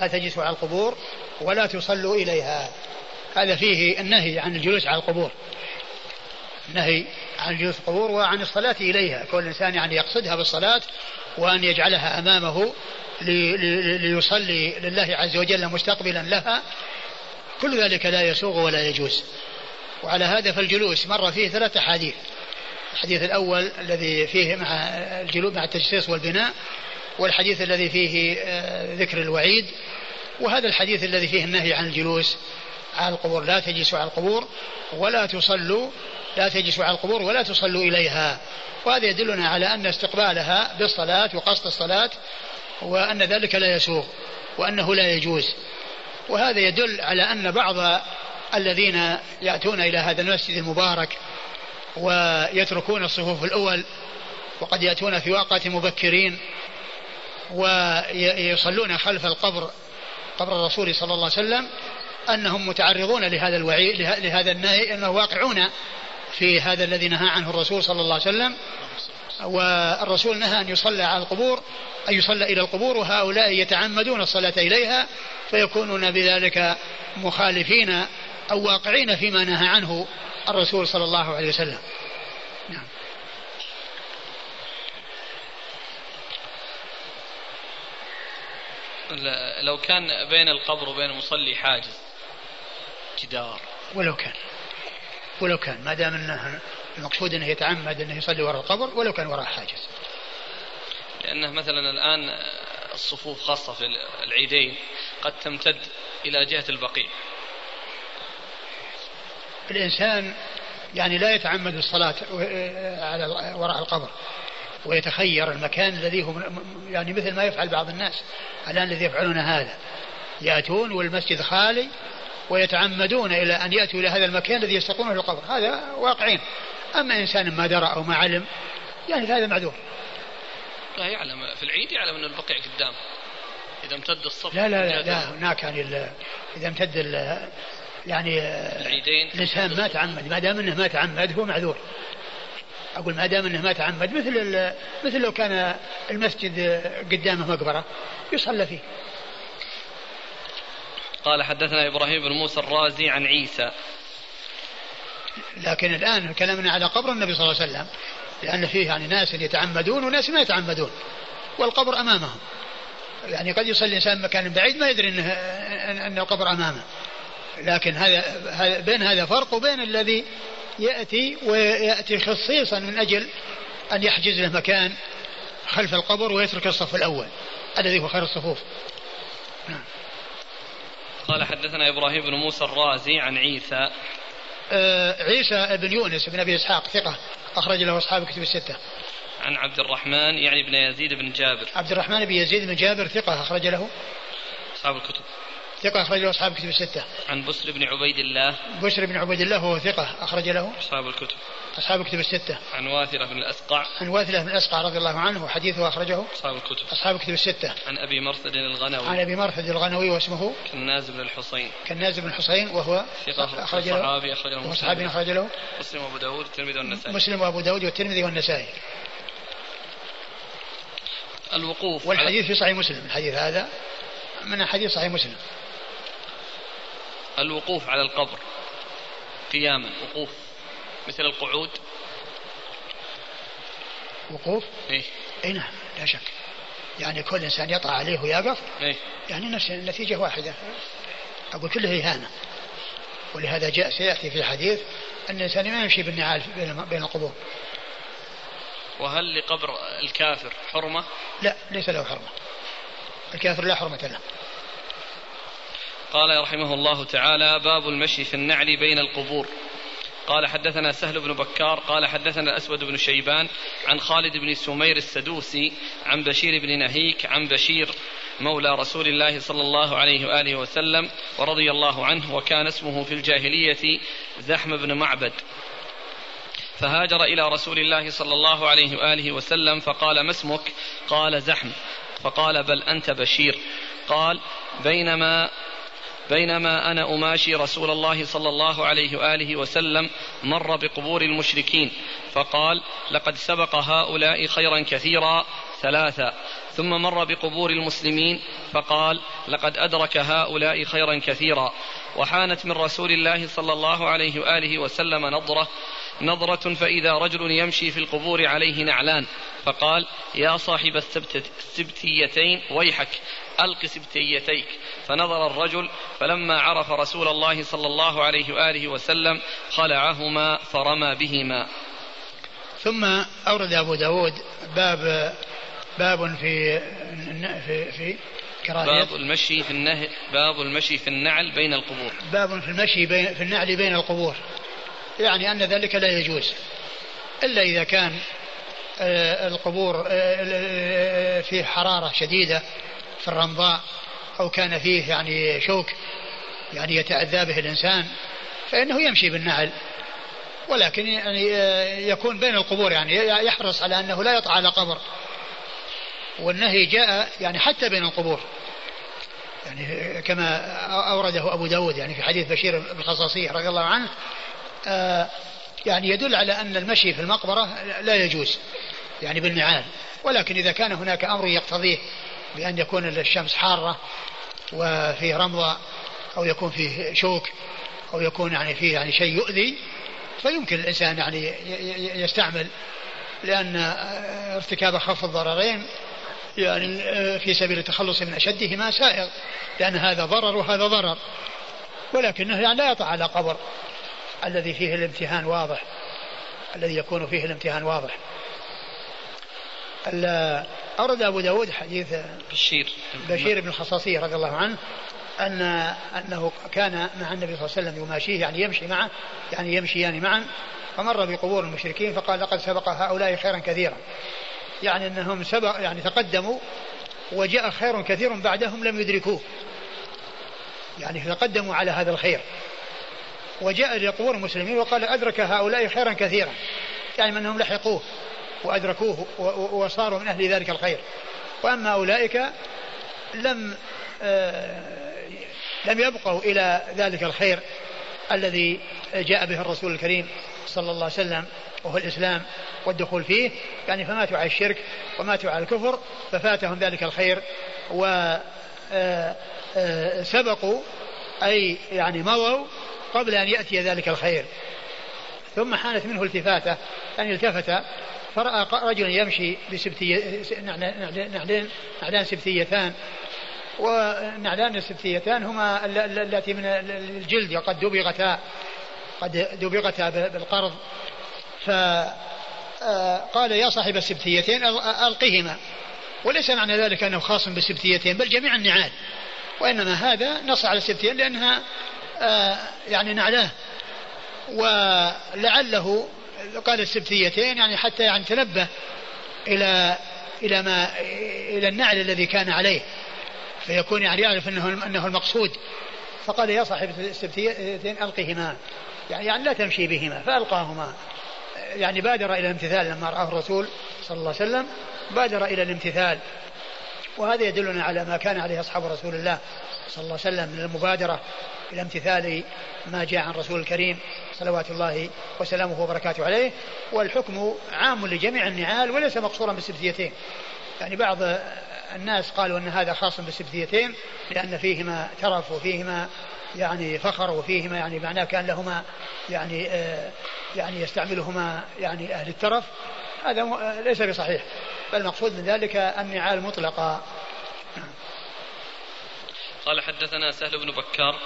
لا تجلسوا على القبور ولا تصلوا إليها. هذا فيه النهي عن الجلوس على القبور. النهي عن جلوس القبور وعن الصلاة إليها. كل إنسان يعني يقصدها بالصلاة وأن يجعلها أمامه ليصلي لله عز وجل مستقبلا لها. كل ذلك لا يسوغ ولا يجوز. وعلى هذا فالجلوس مر فيه ثلاث أحاديث. الحديث الأول الذي فيه مع الجلوس مع التجسيس والبناء والحديث الذي فيه آه، ذكر الوعيد وهذا الحديث الذي فيه النهي عن الجلوس على القبور. لا تجلسوا على القبور ولا تصلوا لا تجلسوا على القبور ولا تصلوا إليها. وهذا يدلنا على أن استقبالها بالصلاة وقصد الصلاة وأن ذلك لا يسوغ وأنه لا يجوز. وهذا يدل على أن بعض الذين يأتون إلى هذا المسجد المبارك ويتركون الصفوف الأول وقد يأتون في وقت مبكرين ويصلون خلف القبر قبر الرسول صلى الله عليه وسلم أنهم متعرضون لهذا الوعي لهذا النهي أنه واقعون في هذا الذي نهى عنه الرسول صلى الله عليه وسلم والرسول نهى أن يصلى على القبور أن يصلى إلى القبور وهؤلاء يتعمدون الصلاة إليها فيكونون بذلك مخالفين أو واقعين فيما نهى عنه الرسول صلى الله عليه وسلم. نعم. لو كان بين القبر وبين المصلي حاجز جدار. ولو كان. ولو كان ما دام إنه المقصود إنه يتعمد إنه يصلي وراء القبر ولو كان وراء حاجز لأنه مثلا الآن الصفوف خاصة في العيدين قد تمتد إلى جهة البقيع. الإنسان يعني لا يتعمد الصلاة على وراء القبر ويتخير المكان الذي هو يعني مثل ما يفعل بعض الناس. الآن الذي يفعلون هذا يأتون والمسجد خالي ويتعمدون إلى أن يأتوا إلى هذا المكان الذي يستقون في القبر. هذا واقعين. أما إنسان ما درى أو ما علم يعني هذا معذور. لا يعلم. في العيد يعلم أن البقيع قدام. إذا امتد الصف لا لا لا, لا هناك يعني إذا امتد يعني العيدين الإنسان ما تعمد. ما دام أنه ما تعمد هو معذور. أقول ما دام أنه ما تعمد مثل مثل لو كان المسجد قدامه مقبرة يصلى فيه. قال حدثنا إبراهيم بن موسى الرازي عن عيسى. لكن الآن كلامنا على قبر النبي صلى الله عليه وسلم لأن فيه يعني ناس يتعمدون وناس ما يتعمدون والقبر أمامهم. يعني قد يصلي الإنسان مكان بعيد ما يدري أنه أن القبر أمامه. لكن هذا بين هذا فرق وبين الذي يأتي ويأتي خصيصا من أجل أن يحجز له مكان خلف القبر ويترك الصف الأول الذي هو خير الصفوف. نعم. قال حدثنا إبراهيم بن موسى الرازي عن عيسى آه عيسى بن يونس بن أبي إسحاق ثقة أخرج له أصحاب كتب الستة عن عبد الرحمن يعني بن يزيد بن جابر عبد الرحمن بن يزيد بن جابر ثقة أخرج له أصحاب الكتب ثقة أخرج له أصحاب الكتب الستة. عن بسر بن عبيد الله. بسر بن عبيد الله وهو ثقة أخرج له. أصحاب الكتب. أصحاب الكتب الستة. عن واثرة بن الأسقع. عن واثرة بن الأسقع رضي الله عنه وحديثه أخرجه. أصحاب الكتب. أصحاب الكتب الستة. عن أبي مرثد الغنوي. عن أبي مرثد الغنوي واسمه. كناز بن الحصين. كناز بن الحصين وهو ثقة أخرج له. صحابي أخرج له. صحابي أخرج له. مسلم وأبو داود والترمذي والنسائي. مسلم وأبو داود والترمذي والنسائي. الوقوف والحديث في صحيح مسلم الحديث هذا من حديث صحيح مسلم الوقوف على القبر قياما وقوف مثل القعود. وقوف؟ إيه. إي نعم لا شك. يعني كل إنسان يطع عليه ويقف. إيه. يعني نفس النتيجة واحدة. أقول كله إهانة. ولهذا جاء سيأتي في الحديث أن الإنسان ما يمشي بالنعال بين القبور. وهل لقبر الكافر حرمة؟ لا ليس له حرمة. الكافر لا حرمة له. قال رحمه الله تعالى باب المشي في النعل بين القبور. قال حدثنا سهل بن بكار قال حدثنا الأسود بن شيبان عن خالد بن سمير السدوسي عن بشير بن نهيك عن بشير مولى رسول الله صلى الله عليه وآله وسلم ورضي الله عنه وكان اسمه في الجاهلية زحم بن معبد. فهاجر إلى رسول الله صلى الله عليه وآله وسلم فقال ما اسمك؟ قال زحم. فقال بل أنت بشير. قال بينما بينما أنا أماشي رسول الله صلى الله عليه وآله وسلم مر بقبور المشركين فقال لقد سبق هؤلاء خيرا كثيرا ثلاثا ثم مر بقبور المسلمين فقال لقد أدرك هؤلاء خيرا كثيرا. وحانت من رسول الله صلى الله عليه وآله وسلم نظرة نظرة فإذا رجل يمشي في القبور عليه نعلان فقال يا صاحب السبتيتين ويحك ألق سبتيتيك. فنظر الرجل فلما عرف رسول الله صلى الله عليه وآله وسلم خلعهما فرمى بهما. ثم أورد أبو داود باب باب في في في كراهية. باب المشي في النهي باب المشي في النعل بين القبور. باب في المشي بين في النعل بين القبور. يعني أن ذلك لا يجوز. إلا إذا كان آه، القبور آه، فيه حرارة شديدة في الرمضاء أو كان فيه يعني شوك يعني يتأذى به الإنسان فإنه يمشي بالنعل. ولكن يعني آه، يكون بين القبور يعني يحرص على أنه لا يطع على قبر. والنهي جاء يعني حتى بين القبور. يعني كما أورده أبو داود يعني في حديث بشير بن الخصاصية رضي الله عنه آه، يعني يدل على أن المشي في المقبرة لا يجوز يعني بالنعال ولكن إذا كان هناك أمر يقتضيه بأن يكون الشمس حارة وفيه رمضة أو يكون فيه شوك أو يكون يعني فيه يعني شيء يؤذي فيمكن الإنسان يعني يستعمل لأن ارتكاب خف الضررين يعني في سبيل التخلص من أشدهما سائغ لأن هذا ضرر وهذا ضرر. ولكنه يعني لا يطع على قبر. الذي فيه الامتهان واضح. الذي يكون فيه الامتهان واضح. أورد أبو داود حديث بشير. بشير بن الخصاصية رضي الله عنه أن أنه كان مع النبي صلى الله عليه وسلم يماشيه يعني يمشي معه يعني يمشيان معا فمر بقبور المشركين فقال لقد سبق هؤلاء خيرا كثيرا. يعني أنهم سبق يعني تقدموا وجاء خير كثير بعدهم لم يدركوه. يعني تقدموا على هذا الخير. وجاء لقبور المسلمين وقال أدرك هؤلاء خيرا كثيرا. يعني أنهم لحقوه وأدركوه وصاروا من أهل ذلك الخير. وأما أولئك لم آه لم يبقوا إلى ذلك الخير الذي جاء به الرسول الكريم صلى الله عليه وسلم وهو الإسلام والدخول فيه. يعني فماتوا على الشرك وماتوا على الكفر ففاتهم ذلك الخير. وسبقوا آه، آه، أي يعني مضوا قبل أن يأتي ذلك الخير. ثم حانت منه التفاتة يعني التفت فرأى رجلا يمشي بسبتية نعلان نعلان سبتيتان. ونعلان السبتيتان هما التي من الجلد وقد دبغتا قد دبغتا بالقرض. فقال يا صاحب السبتيتين ألقهما. وليس معنى ذلك أنه خاص بالسبتيتين بل جميع النعال. وإنما هذا نص على السبتين لأنها آه، يعني نعلاه. ولعله قال السبتيتين يعني حتى يعني تنبه إلى إلى ما إلى النعل الذي كان عليه. فيكون يعني يعرف أنه أنه المقصود. فقال يا صاحب السبتيتين ألقهما يعني, يعني لا تمشي بهما فألقاهما. يعني بادر إلى الامتثال لما رآه الرسول صلى الله عليه وسلم بادر إلى الامتثال. وهذا يدلنا على ما كان عليه أصحاب رسول الله صلى الله عليه وسلم من المبادرة. إلى امتثال ما جاء عن رسول الكريم صلوات الله وسلامه وبركاته عليه والحكم عام لجميع النعال وليس مقصورا بالسبتيتين يعني بعض الناس قالوا أن هذا خاص بالسبتيتين لأن فيهما ترف وفيهما يعني فخر وفيهما يعني معناه كان لهما يعني آه يعني يستعملهما يعني أهل الترف. هذا ليس بصحيح. بل المقصود من ذلك النعال مطلقة قال حدثنا سهل بن بكار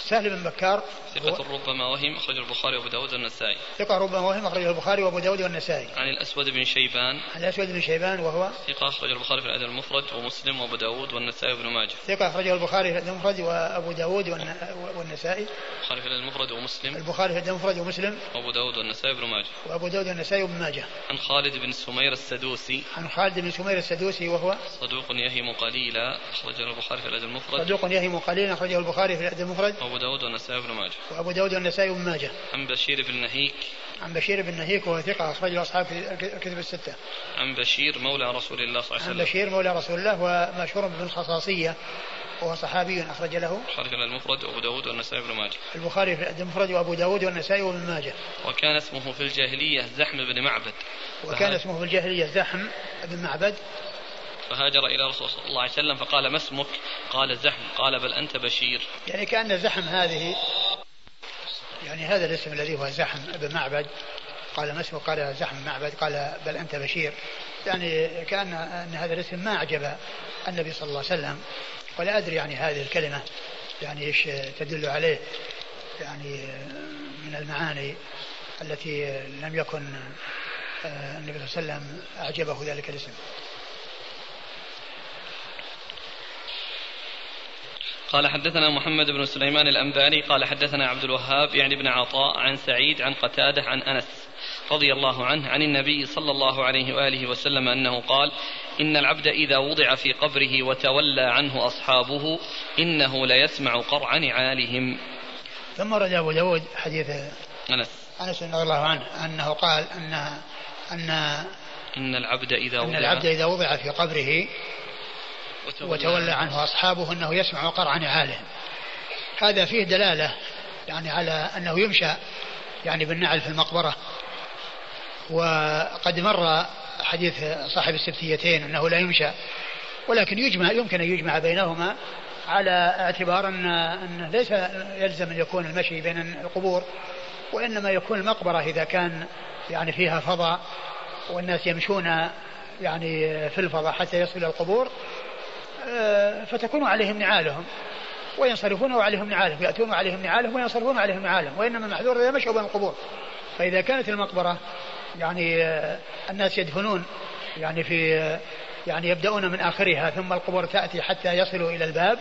سهل بن بكار ثقة ربما وهم أخرجه البخاري وأبو داود والنسائي. ثقة ربما وهم أخرجه البخاري وأبو داود والنسائي. عن الأسود بن شيبان. عن الأسود بن شيبان وهو ثقة أخرجه البخاري في الأدب المفرد ومسلم وأبو داود والنسائي وابن ماجه. ثقة أخرجه البخاري في الأدب المفرد وأبو داود والنسائي. البخاري في الأدب المفرد ومسلم. البخاري في الأدب المفرد ومسلم. وأبو داود والنسائي وابن ماجه. وأبو داود والنسائي وابن ماجه. عن خالد بن سمير السدوسي. عن خالد بن سمير السدوسي وهو صدوق يهم قليلا أخرجه البخاري في الأدب المفرد. صدوق يهم قليلا أخرجه البخاري في الأدب المفرد. وأبو داود والنسائي وابن ماجه. وأبو داود والنسائي وابن ماجه. عن بشير بن نهيك. عن بشير بن نهيك وهو ثقة أخرجه أصحاب الكتب الستة. عن بشير مولى رسول الله صلى الله عليه وسلم. عن بشير مولى رسول الله ومشهور بالخصاصية وهو صحابي أخرج له. البخاري في المفرد وأبو داود والنسائي بن ماجه. البخاري في المفرد وأبو داود والنسائي وابن ماجه. وكان اسمه في الجاهلية زحم بن معبد. وكان اسمه في الجاهلية زحم بن معبد. فهاجر إلى رسول صلى الله عليه وسلم فقال ما اسمك؟ قال زحم. قال بل أنت بشير. يعني كأن زحم هذه يعني هذا الاسم الذي هو زحم بن معبد. قال ما اسمه قال زحم معبد. قال بل أنت بشير. يعني كأن أن هذا الاسم ما أعجب النبي صلى الله عليه وسلم. ولا أدري يعني هذه الكلمة يعني إيش تدل عليه يعني من المعاني التي لم يكن النبي صلى الله عليه وسلم أعجبه ذلك الاسم. قال حدثنا محمد بن سليمان الأنباري قال حدثنا عبد الوهاب يعني ابن عطاء عن سعيد عن قتادة عن أنس رضي الله عنه عن النبي صلى الله عليه وآله وسلم أنه قال إن العبد إذا وضع في قبره وتولى عنه أصحابه إنه ليسمع قرع نعالهم. ثم رد أبو داود حديث أنس. أنس رضي الله عنه أنه قال أن أن إن العبد إذا وضع أن العبد إذا وضع في قبره وتولى عنه. أصحابه أنه يسمع قرع نعالهم هذا فيه دلالة يعني على أنه يمشى يعني بالنعل في المقبرة. وقد مر حديث صاحب السبتيتين أنه لا يمشى ولكن يجمع يمكن أن يجمع بينهما على اعتبار أن, أن ليس يلزم أن يكون المشي بين القبور وإنما يكون المقبرة إذا كان يعني فيها فضاء والناس يمشون يعني في الفضاء حتى يصل إلى القبور. فتكون عليهم نعالهم. وينصرفون وعليهم نعالهم يأتون وعليهم نعالهم وينصرفون وعليهم نعالهم وإنما المحذور إذا مشوا بين القبور. فإذا كانت المقبرة يعني آه، الناس يدفنون يعني في آه، يعني يبدأون من آخرها ثم القبور تأتي حتى يصلوا إلى الباب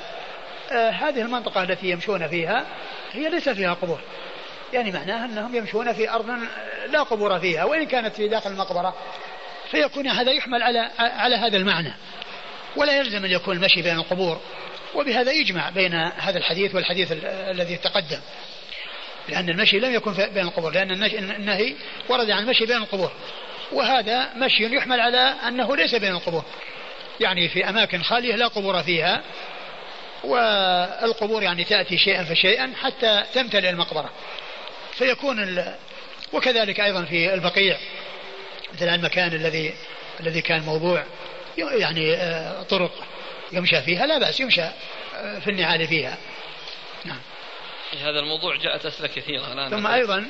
هذه المنطقة التي يمشون فيها هي ليس فيها قبور. يعني معناها أنهم يمشون في أرض لا قبور فيها وإن كانت في داخل المقبرة فيكون هذا يحمل على على هذا المعنى. ولا يلزم أن يكون المشي بين القبور. وبهذا يجمع بين هذا الحديث والحديث الذي تقدم. لأن المشي لم يكن بين القبور لأن النهي ورد عن المشي بين القبور. وهذا مشي يحمل على أنه ليس بين القبور. يعني في أماكن خالية لا قبور فيها والقبور يعني تأتي شيئا فشيئا حتى تمتلئ المقبرة. فيكون ال... وكذلك أيضا في البقيع مثل المكان الذي الذي كان موضوع. يعني آه، طرق يمشى فيها لا بأس يمشى آه، في النعال فيها. نعم. هذا الموضوع جاءت أسئلة كثيرة الآن. ثم أيضا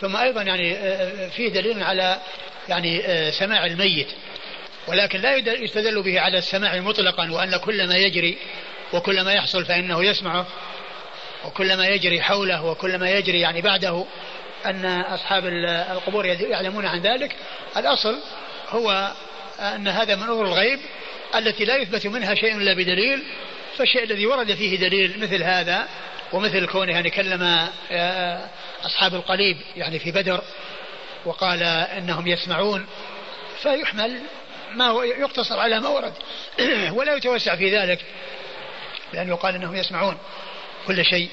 ثم أيضا يعني آه، فيه دليل على يعني سماع الميت ولكن لا يستدل به على السماع مطلقا وأن كل ما يجري وكل ما يحصل فإنه يسمعه وكل ما يجري حوله وكل ما يجري يعني بعده أن أصحاب القبور يعلمون عن ذلك. الأصل هو أن هذا من أمور الغيب التي لا يثبت منها شيء إلا بدليل فالشيء الذي ورد فيه دليل مثل هذا ومثل كونه يعني كلم آه، أصحاب القليب يعني في بدر وقال إنهم يسمعون فيحمل ما يقتصر على ما ورد ولا يتوسع في ذلك لأنه قال إنهم يسمعون كل شيء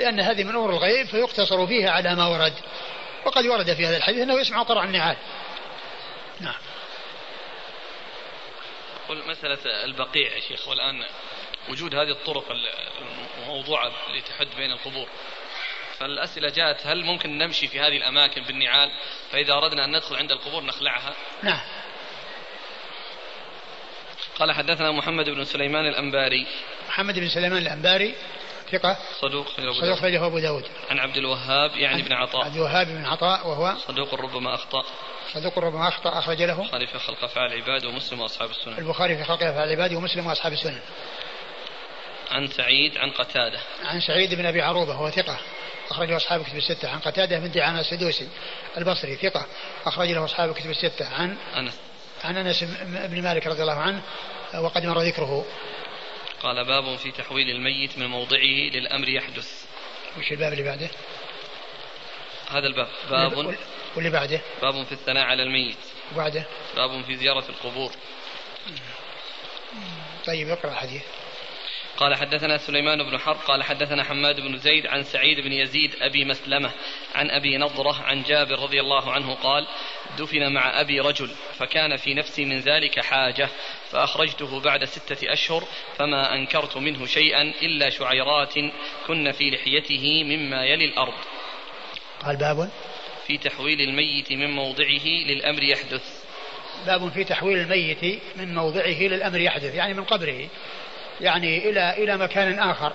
لأن هذه من أمور الغيب فيقتصر فيها على ما ورد وقد ورد في هذا الحديث أنه يسمع قرع النعال. نعم. مسألة البقيع يا شيخ والآن وجود هذه الطرق الموضوعة اللي تحد بين القبور. فالأسئلة جاءت هل ممكن نمشي في هذه الأماكن بالنعال؟ فإذا أردنا أن ندخل عند القبور نخلعها. نعم. قال حدثنا محمد بن سليمان الأنباري. محمد بن سليمان الأنباري. ثقة صدوق صدوق خرجه أبو داود. عن عبد الوهاب يعني بن عطاء. عبد الوهاب بن عطاء وهو صدوق ربما أخطأ. صدوق ربما أخطأ أخرج له. البخاري في خلق أفعال العباد ومسلم وأصحاب السنن. البخاري في خلق أفعال العباد ومسلم وأصحاب السنن. عن سعيد عن قتادة. عن سعيد بن أبي عروبة هو ثقة. أخرجه أصحاب كتب الستة. عن قتادة بن دعامة السدوسي البصري ثقة. أخرج له أصحاب كتب الستة. عن أنس. عن أنس بن مالك رضي الله عنه وقد مر ذكره. قال باب في تحويل الميت من موضعه للأمر يحدث. وش الباب اللي بعده؟ هذا الباب. باب واللي بعده؟ باب في الثناء على الميت. وبعده؟ باب في زيارة القبور. طيب اقرأ الحديث. قال حدثنا سليمان بن حرب قال حدثنا حماد بن زيد عن سعيد بن يزيد أبي مسلمة عن أبي نضرة عن جابر رضي الله عنه قال دفن مع أبي رجل فكان في نفسي من ذلك حاجة فأخرجته بعد ستة أشهر فما أنكرت منه شيئا إلا شعيرات كن في لحيته مما يلي الأرض. قال باب؟ في تحويل الميت من موضعه للأمر يحدث. باب في تحويل الميت من موضعه للأمر يحدث يعني من قبره. يعني إلى إلى مكان آخر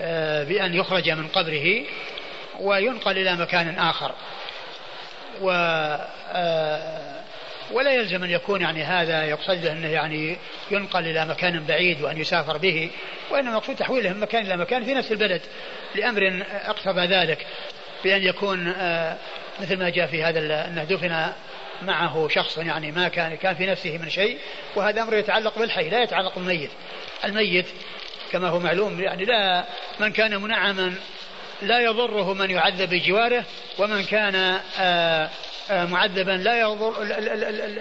آه، بأن يخرج من قبره وينقل إلى مكان آخر. و آه، ولا يلزم أن يكون يعني هذا يقصد أنه يعني ينقل إلى مكان بعيد وأن يسافر به وإنما مقصود تحويله من مكان إلى مكان في نفس البلد لأمر اقتضى ذلك بأن يكون آه، مثل ما جاء في هذا أنه دفن معه شخص يعني ما كان كان في نفسه من شيء وهذا أمر يتعلق بالحي لا يتعلق بالميت. الميت كما هو معلوم يعني لا من كان منعما لا يضره من يعذب بجواره ومن كان آه، آه، معذبا لا يضر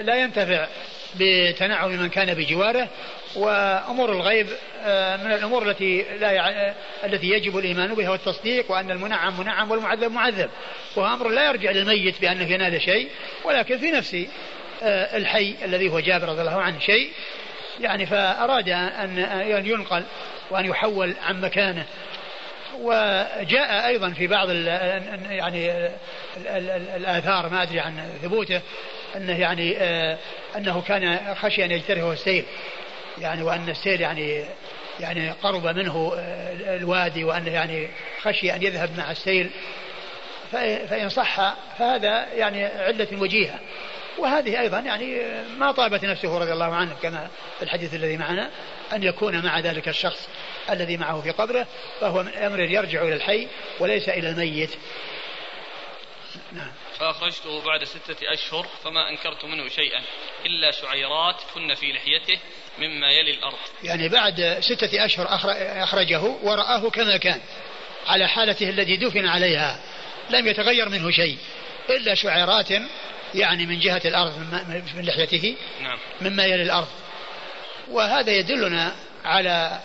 لا ينتفع بتنعم من كان بجواره وأمور الغيب آه، من الأمور التي لا التي يجب الإيمان بها والتصديق وأن المنعم منعم والمعذب معذب. وهو أمر لا يرجع للميت بأنه ينال شيء ولكن في نفس الحي الذي هو جابر رضي الله عنه شيء. يعني فأراد أن ينقل وأن يحول عن مكانه. وجاء أيضا في بعض ال يعني ال ال الآثار ما أدري عن ثبوته أنه يعني آه، أنه كان خشي أن يجترفه السيل. يعني وأن السيل يعني يعني قرب منه آه، الوادي وانه يعني خشي أن يذهب مع السيل. فإن صح فهذا يعني علة وجيهة. وهذه أيضا يعني ما طابت نفسه رضي الله عنه كما في الحديث الذي معنا أن يكون مع ذلك الشخص الذي معه في قبره فهو من أمر يرجع إلى الحي وليس إلى الميت. نعم. فأخرجته بعد ستة أشهر فما أنكرت منه شيئا إلا شعيرات كن في لحيته مما يلي الأرض يعني بعد ستة أشهر أخرجه ورآه كما كان على حالته التي دفن عليها لم يتغير منه شيء إلا شعيرات يعني من جهة الأرض من لحيته نعم. مما يلي الأرض وهذا يدلنا على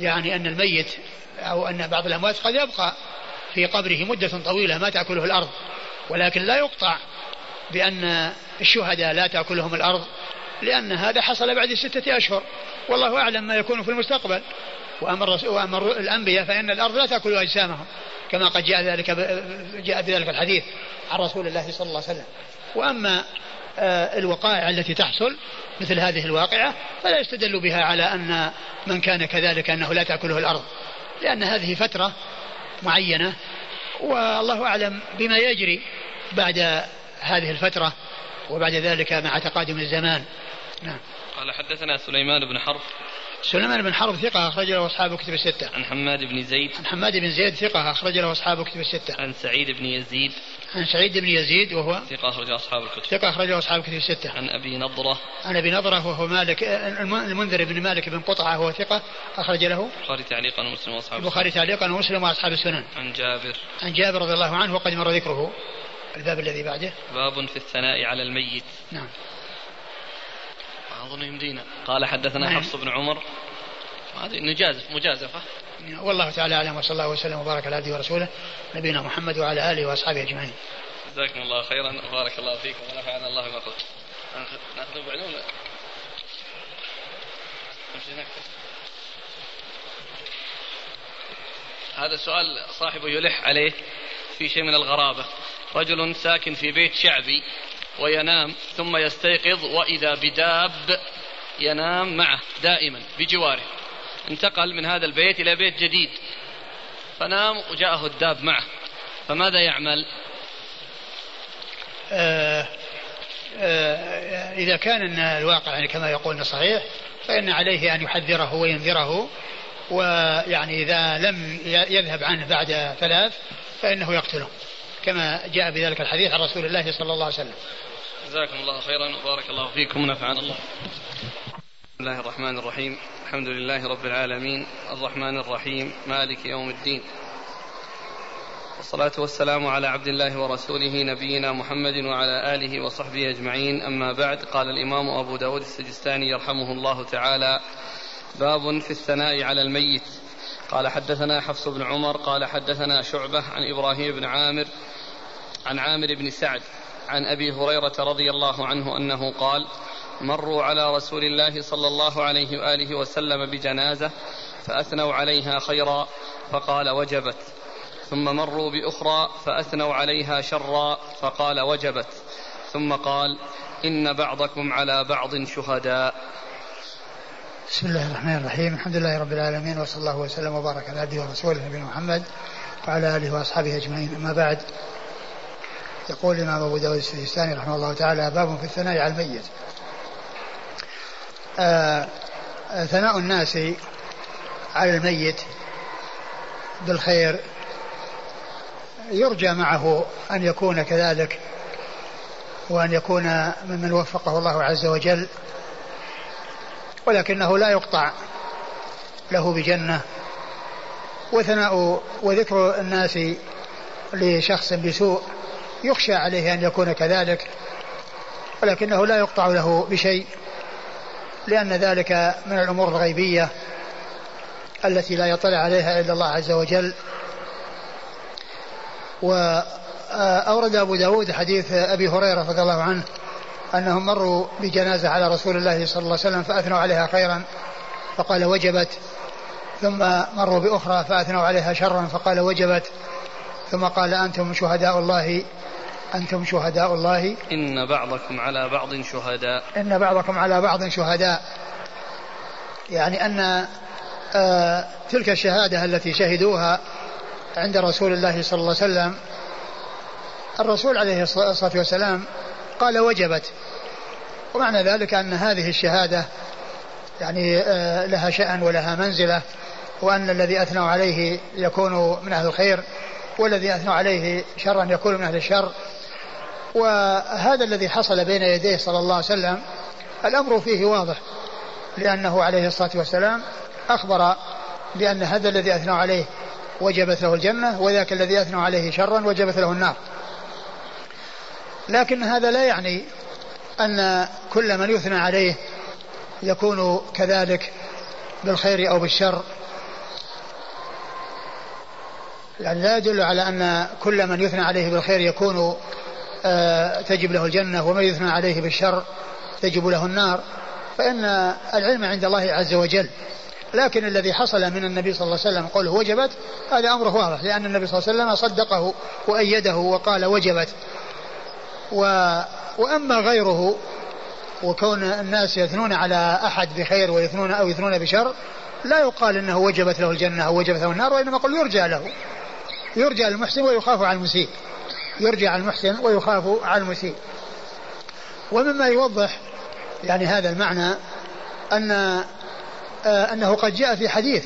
يعني أن الميت أو أن بعض الأموات قد يبقى في قبره مدة طويلة ما تأكله الأرض ولكن لا يقطع بأن الشهداء لا تأكلهم الأرض لأن هذا حصل بعد ستة أشهر. والله أعلم ما يكون في المستقبل. وأما, وأما الأنبياء فإن الأرض لا تأكل أجسامهم كما قد جاء ذلك جاء بذلك الحديث عن رسول الله صلى الله عليه وسلم. وأما آه، الوقائع التي تحصل مثل هذه الواقعة فلا يستدل بها على أن من كان كذلك أنه لا تأكله الأرض. لأن هذه فترة معينة والله أعلم بما يجري بعد هذه الفترة وبعد ذلك مع تقادم الزمان. نعم. قال حدثنا سليمان بن حرب سليمان بن حرب ثقة أخرج له أصحاب كتب الستة. عن حماد بن زيد. عن حماد بن زيد ثقة أخرج له أصحاب كتب الستة. عن سعيد بن يزيد. عن سعيد بن يزيد وهو ثقة أخرج أصحاب الكتب. ثقة أخرج له أصحاب الكتب الستة. عن أبي نضرة. عن أبي نضرة وهو مالك المنذر بن مالك بن قطعة وهو ثقة أخرج له. البخاري تعليقا ومسلم وأصحاب البخاري تعليقا ومسلم وأصحاب السنن. عن جابر. عن جابر رضي الله عنه وقد مر ذكره. الباب الذي بعده. باب في الثناء على الميت. نعم. أظن يمدينا. قال حدثنا نعم. حفص بن عمر. هذه نجازف مجازفة. والله تعالى أعلم وصلى الله وسلم وبارك على عبده ورسوله نبينا محمد وعلى آله وأصحابه أجمعين. جزاكم الله خيرا وبارك الله فيكم ونفعنا الله بما قلت. نأخذ بعلوم. هذا السؤال صاحبه يلح عليه في شيء من الغرابة. رجل ساكن في بيت شعبي وينام ثم يستيقظ وإذا بداب ينام معه دائما بجواره. انتقل من هذا البيت إلى بيت جديد. فنام وجاءه الداب معه. فماذا يعمل؟ آه آه إذا كان الواقع يعني كما يقول صحيح فإن عليه أن يحذره وينذره ويعني إذا لم يذهب عنه بعد ثلاث فإنه يقتله. كما جاء بذلك الحديث عن رسول الله صلى الله عليه وسلم. جزاكم الله خيرا وبارك الله فيكم ونفعنا الله. بسم الله الرحمن الرحيم. الحمد لله رب العالمين. الرحمن الرحيم. مالك يوم الدين. والصلاة والسلام على عبد الله ورسوله نبينا محمد وعلى آله وصحبه أجمعين. أما بعد قال الإمام أبو داود السجستاني يرحمه الله تعالى باب في الثناء على الميت. قال حدثنا حفص بن عمر قال حدثنا شعبة عن إبراهيم بن عامر عن عامر بن سعد عن أبي هريرة رضي الله عنه أنه قال مروا على رسول الله صلى الله عليه وآله وسلم بجنازة فأثنوا عليها خيرا فقال وجبت. ثم مروا بأخرى فأثنوا عليها شرا فقال وجبت. ثم قال إن بعضكم على بعض شهداء. بسم الله الرحمن الرحيم. الحمد لله رب العالمين وصلى الله وسلم وبارك على عبده ورسوله نبينا محمد وعلى آله وأصحابه أجمعين. أما بعد يقول الإمام أبو داود السجستاني رحمه الله تعالى باب في الثناء على الميت. آه ثناء الناس على الميت بالخير يرجى معه أن يكون كذلك وأن يكون ممن وفقه الله عز وجل ولكنه لا يقطع له بجنة. وثناء وذكر الناس لشخص بسوء يخشى عليه أن يكون كذلك ولكنه لا يقطع له بشيء لأن ذلك من الأمور الغيبية التي لا يطلع عليها إلا الله عز وجل. وأورد أبو داود حديث أبي هريرة رضي الله عنه أنهم مروا بجنازة على رسول الله صلى الله عليه وسلم فأثنوا عليها خيرا فقال وجبت ثم مروا بأخرى فأثنوا عليها شرا فقال وجبت ثم قال أنتم شهداء الله أنتم شهداء الله. إن بعضكم على بعض شهداء. إن بعضكم على بعض شهداء. يعني أن آه تلك الشهادة التي شهدوها عند رسول الله صلى الله عليه وسلم الرسول عليه الصلاة والسلام قال وجبت. ومعنى ذلك أن هذه الشهادة يعني آه، لها شأن ولها منزلة وأن الذي أثنوا عليه يكون من أهل الخير والذي أثنوا عليه شرا يكون من أهل الشر. وهذا الذي حصل بين يديه صلى الله عليه وسلم الأمر فيه واضح لأنه عليه الصلاة والسلام أخبر بأن هذا الذي أثنوا عليه وجبت له الجنة وذاك الذي أثنوا عليه شرا وجبت له النار. لكن هذا لا يعني أن كل من يثنى عليه يكون كذلك بالخير أو بالشر. يعني لا يدل على أن كل من يثنى عليه بالخير يكون تجب له الجنة ومن يثنى عليه بالشر تجب له النار. فإن العلم عند الله عز وجل. لكن الذي حصل من النبي صلى الله عليه وسلم قوله وجبت هذا أمره واضح لأن النبي صلى الله عليه وسلم صدقه وأيده وقال وجبت. و وأما غيره وكون الناس يثنون على أحد بخير ويثنون أو يثنون بشر لا يقال أنه وجبت له الجنة أو وجبت له النار وإنما يقول يرجى له. يرجى المحسن ويخاف على المسيء. يرجى على المحسن ويخاف على المسيء. ومما يوضح يعني هذا المعنى أن آه أنه قد جاء في حديث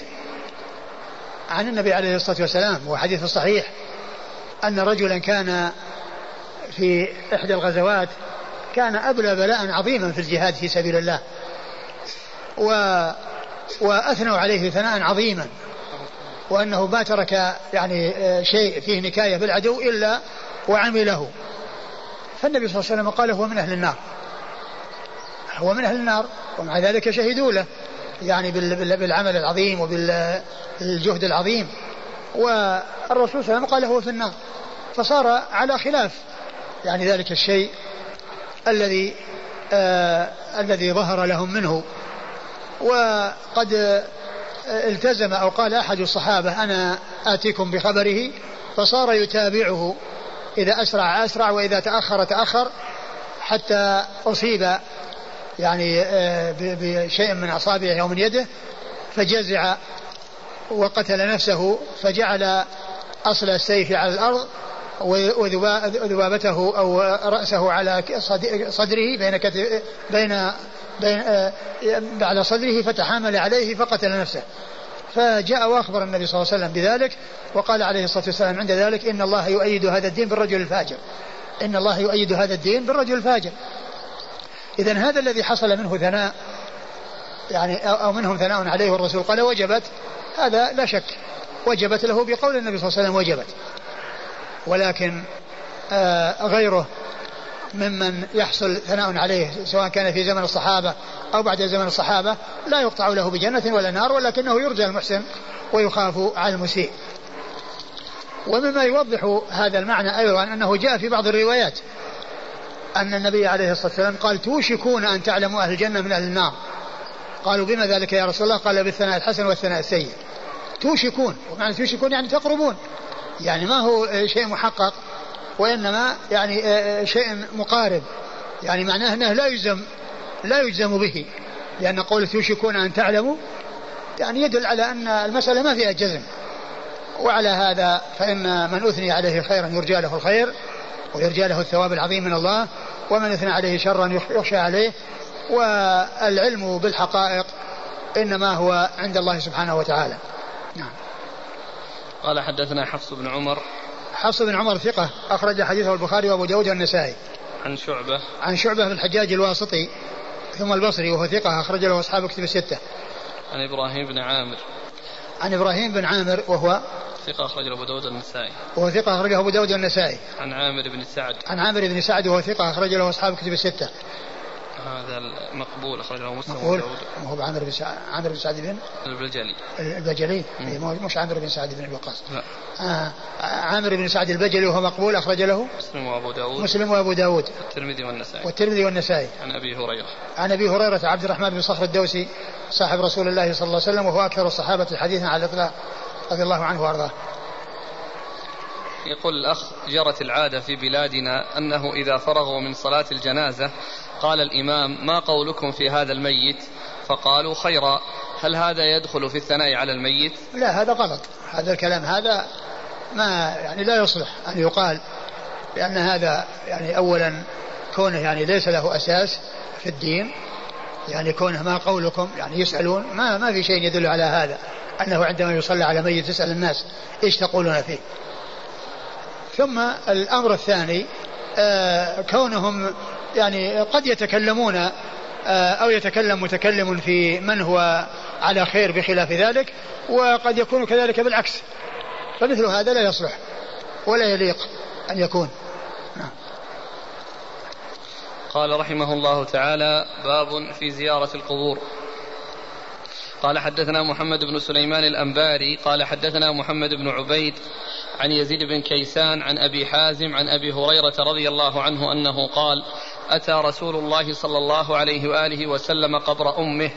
عن النبي عليه الصلاة والسلام وهو حديث صحيح أن رجلا كان في إحدى الغزوات كان أبلى بلاء عظيما في الجهاد في سبيل الله و وأثنوا عليه ثناء عظيما وأنه ما ترك يعني شيء فيه نكاية بالعدو إلا وعمله. فالنبي صلى الله عليه وسلم قال هو من أهل النار. هو من أهل النار ومع ذلك شهدوا له يعني بالعمل العظيم وبالجهد العظيم. والرسول صلى الله عليه وسلم قال هو في النار. فصار على خلاف يعني ذلك الشيء الذي آه الذي ظهر لهم منه. وقد آه التزم أو قال أحد الصحابة أنا آتيكم بخبره فصار يتابعه. إذا أسرع أسرع وإذا تأخر تأخر حتى أصيب يعني آه بشيء من اصابعه أو من يده فجزع وقتل نفسه فجعل أصل السيف على الأرض وذبابته أو رأسه على صدره بين بين بين آه، على صدره فتحامل عليه فقتل نفسه. فجاء وأخبر النبي صلى الله عليه وسلم بذلك وقال عليه الصلاة والسلام عند ذلك إن الله يؤيد هذا الدين بالرجل الفاجر. إن الله يؤيد هذا الدين بالرجل الفاجر. اذا هذا الذي حصل منه ثناء يعني أو منهم ثناء عليه والرسول قال وجبت هذا لا شك وجبت له بقول النبي صلى الله عليه وسلم وجبت. ولكن آه، غيره ممن يحصل ثناء عليه سواء كان في زمن الصحابة أو بعد زمن الصحابة لا يقطع له بجنة ولا نار ولكنه يرجى المحسن ويخاف على المسيء. ومما يوضح هذا المعنى أيضا أنه جاء في بعض الروايات أن النبي عليه الصلاة والسلام قال توشكون أن تعلموا أهل الجنة من أهل النار. قالوا بما ذلك يا رسول الله؟ قال بالثناء الحسن والثناء السيء. توشكون ومعنى توشكون يعني تقربون يعني ما هو شيء محقق. وإنما يعني شيء مقارب. يعني معناه أنه لا يجزم لا يجزم به. لأن قول توشكون أن تعلموا يعني يدل على أن المسألة ما فيها جزم. وعلى هذا فإن من أثني عليه خيرا يرجى له الخير ويرجى له الثواب العظيم من الله. ومن أثنى عليه شرا يخشى عليه. والعلم بالحقائق إنما هو عند الله سبحانه وتعالى. نعم. قال حدثنا حفص بن عمر حفص بن عمر ثقة أخرج حديثه البخاري وأبو داود والنسائي. عن شعبة. عن شعبة بن الحجاج الواسطي ثم البصري وهو ثقة أخرج له أصحاب كتب الستة. عن إبراهيم بن عامر. عن إبراهيم بن عامر وهو ثقة أخرجه أبو داود النسائي وهو ثقة أخرجه أبو داود النسائي عن عامر بن سعد. عن عامر بن سعد وهو ثقة أخرج له أصحاب كتب الستة. هذا المقبول أخرجه مسلم مقبول؟ ما هو عامر بن سعد عامر بن سعد بن؟ البجلي البجلي مش عامر بن سعد بن وقاص. لا. آه عامر بن سعد البجلي وهو مقبول أخرج له؟ مسلم وأبو داود. مسلم وأبو داود. والترمذي والنسائي. والترمذي والنسائي. عن أبي هريرة. عن أبي هريرة عبد الرحمن بن صخر الدوسي صاحب رسول الله صلى الله عليه وسلم وهو أكثر الصحابة حديثا على الإطلاق رضي الله عنه وأرضاه. يقول الأخ جرت العادة في بلادنا أنه إذا فرغوا من صلاة الجنازة قال الإمام ما قولكم في هذا الميت؟ فقالوا خيرا هل هذا يدخل في الثناء على الميت؟ لا هذا غلط. هذا الكلام هذا ما يعني لا يصلح أن يقال لأن هذا يعني أولا كونه يعني ليس له أساس في الدين يعني كونه ما قولكم يعني يسألون. ما ما في شيء يدل على هذا أنه عندما يصلى على ميت يسأل الناس إيش تقولون فيه. ثم الأمر الثاني آه كونهم يعني قد يتكلمون آه أو يتكلم متكلم في من هو على خير بخلاف ذلك وقد يكون كذلك بالعكس. فمثل هذا لا يصلح ولا يليق أن يكون. نعم. قال رحمه الله تعالى باب في زيارة القبور. قال حدثنا محمد بن سليمان الأنباري قال حدثنا محمد بن عبيد عن يزيد بن كيسان عن أبي حازم عن أبي هريرة رضي الله عنه أنه قال أتى رسول الله صلى الله عليه وآله وسلم قبر أمه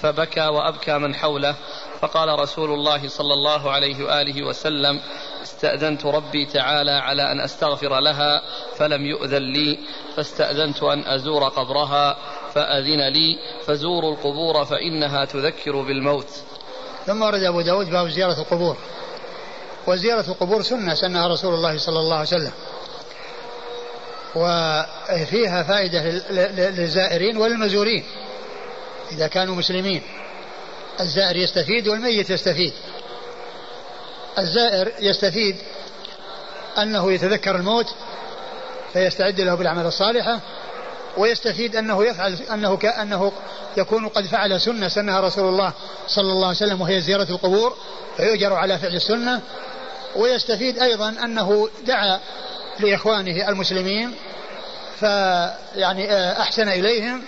فبكى وأبكى من حوله. فقال رسول الله صلى الله عليه وآله وسلم استأذنت ربي تعالى على أن أستغفر لها فلم يؤذن لي. فاستأذنت أن أزور قبرها فأذن لي. فزوروا القبور فإنها تذكر بالموت. ثم ورد أبو داود باب زيارة القبور. وزيارة القبور سنة سنها رسول الله صلى الله عليه وسلم. وفيها فائدة للزائرين وللمزورين إذا كانوا مسلمين. الزائر يستفيد والميت يستفيد. الزائر يستفيد أنه يتذكر الموت فيستعد له بالأعمال الصالحة ويستفيد أنه يفعل أنه كأنه يكون قد فعل سنة سنها رسول الله صلى الله عليه وسلم وهي زيارة القبور فيؤجر على فعل السنة. ويستفيد أيضا أنه دعا لإخوانه المسلمين فيعني آه، أحسن إليهم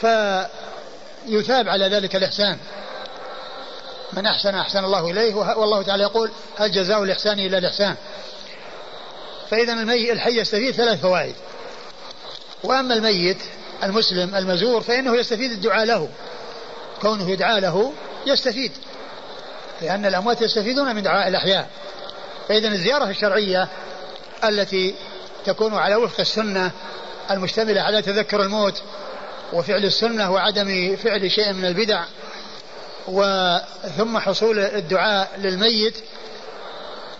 فيثاب على ذلك الإحسان. من أحسن أحسن الله إليه والله تعالى يقول هل جزاء الإحسان إلا الإحسان؟ فإذا المي الحي يستفيد ثلاث فوائد. وأما الميت المسلم المزور فإنه يستفيد الدعاء له. كونه يدعى له يستفيد لأن الأموات يستفيدون من دعاء الأحياء. فإذا الزيارة الشرعية التي تكون على وفق السنة المشتملة على تذكر الموت وفعل السنة وعدم فعل شيء من البدع وثم حصول الدعاء للميت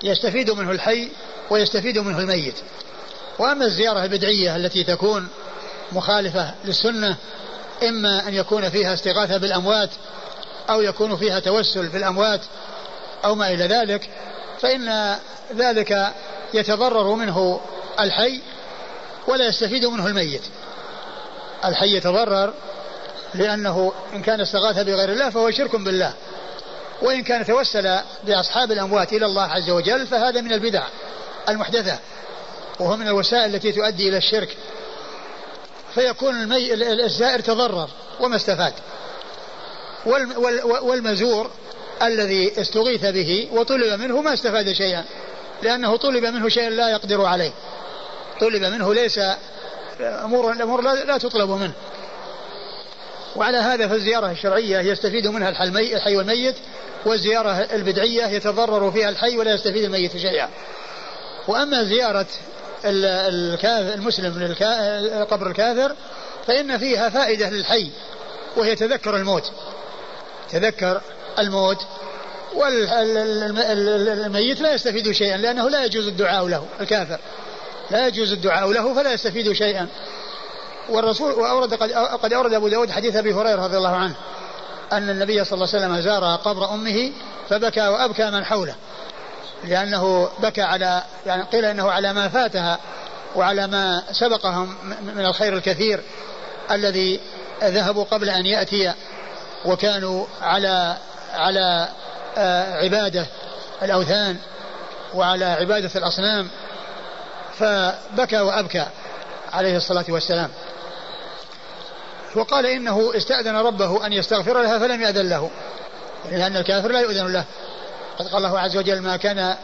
يستفيد منه الحي ويستفيد منه الميت. وأما الزيارة البدعية التي تكون مخالفة للسنة إما أن يكون فيها استغاثة بالأموات أو يكون فيها توسل بالأموات أو ما إلى ذلك فإن ذلك يتضرر منه الحي ولا يستفيد منه الميت. الحي يتضرر لأنه إن كان استغاث بغير الله فهو شرك بالله. وإن كان توسل بأصحاب الأموات إلى الله عز وجل فهذا من البدع المحدثة وهو من الوسائل التي تؤدي إلى الشرك. فيكون المي... الزائر تضرر وما استفاد. والمزور الذي استغيث به وطلب منه ما استفاد شيئا لأنه طلب منه شيئا لا يقدر عليه. طلب منه ليس أمور الأمور لا, تطلب منه. وعلى هذا فالزيارة الشرعية يستفيد منها الحي والميت والزيارة البدعية يتضرر فيها الحي ولا يستفيد الميت شيئا. وأما زيارة المسلم لقبر الكافر فإن فيها فائدة للحي وهي تذكر الموت. تذكر الموت والميت لا يستفيد شيئا لأنه لا يجوز الدعاء له الكافر. لا يجوز الدعاء له فلا يستفيد شيئا. والرسول وأورد قد, قد أورد أبو داود حديث أبي هريرة رضي الله عنه أن النبي صلى الله عليه وسلم زار قبر أمه فبكى وأبكى من حوله لأنه بكى على يعني قيل أنه على ما فاتها وعلى ما سبقهم من الخير الكثير الذي ذهبوا قبل أن يأتي وكانوا على على آه، عبادة الأوثان وعلى عبادة الأصنام. فبكى وأبكى عليه الصلاة والسلام. وقال إنه استأذن ربه أن يستغفر لها فلم يأذن له لأن الكافر لا يؤذن له. قد قال الله عز وجل ما كان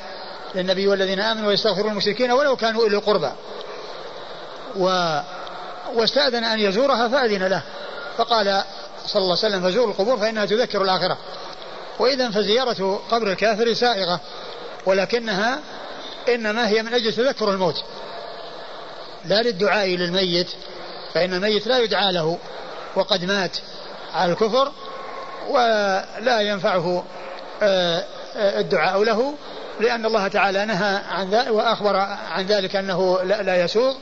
للنبي والذين آمنوا ويستغفرون المشركين ولو كانوا أولي القربى. و واستأذن أن يزورها فأذن له. فقال صلى الله عليه وسلم فزوروا القبور فإنها تذكر الآخرة. وإذا فزيارة قبر الكافر سائغة ولكنها إنما هي من أجل تذكر الموت. لا للدعاء للميت فإن الميت لا يدعى له وقد مات على الكفر ولا ينفعه آه، آه، الدعاء له لأن الله تعالى نهى عن ذلك وأخبر عن ذلك أنه لا يسوغ.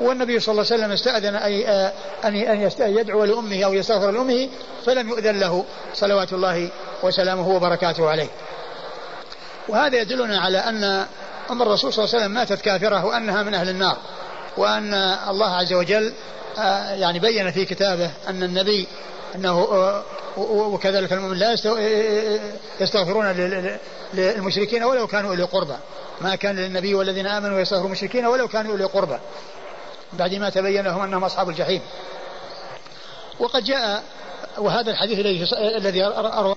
والنبي صلى الله عليه وسلم استأذن آه، أن أن يدعو لأمه أو يستغفر لأمه فلم يؤذن له. صلوات الله وسلامه وبركاته عليه. وهذا يدلنا على أن أم الرسول صلى الله عليه وسلم ماتت كافرة وأنها من أهل النار وأن الله عز وجل آه، يعني بين في كتابه أن النبي أنه آه، وكذلك المؤمن لا يستغفرون للمشركين ولو كانوا أولي قربى. ما كان للنبي والذين آمنوا يستغفرون المشركين ولو كانوا أولي قربى. بعد ما تبين لهم أنهم أصحاب الجحيم. وقد جاء وهذا الحديث الذي الذي أروى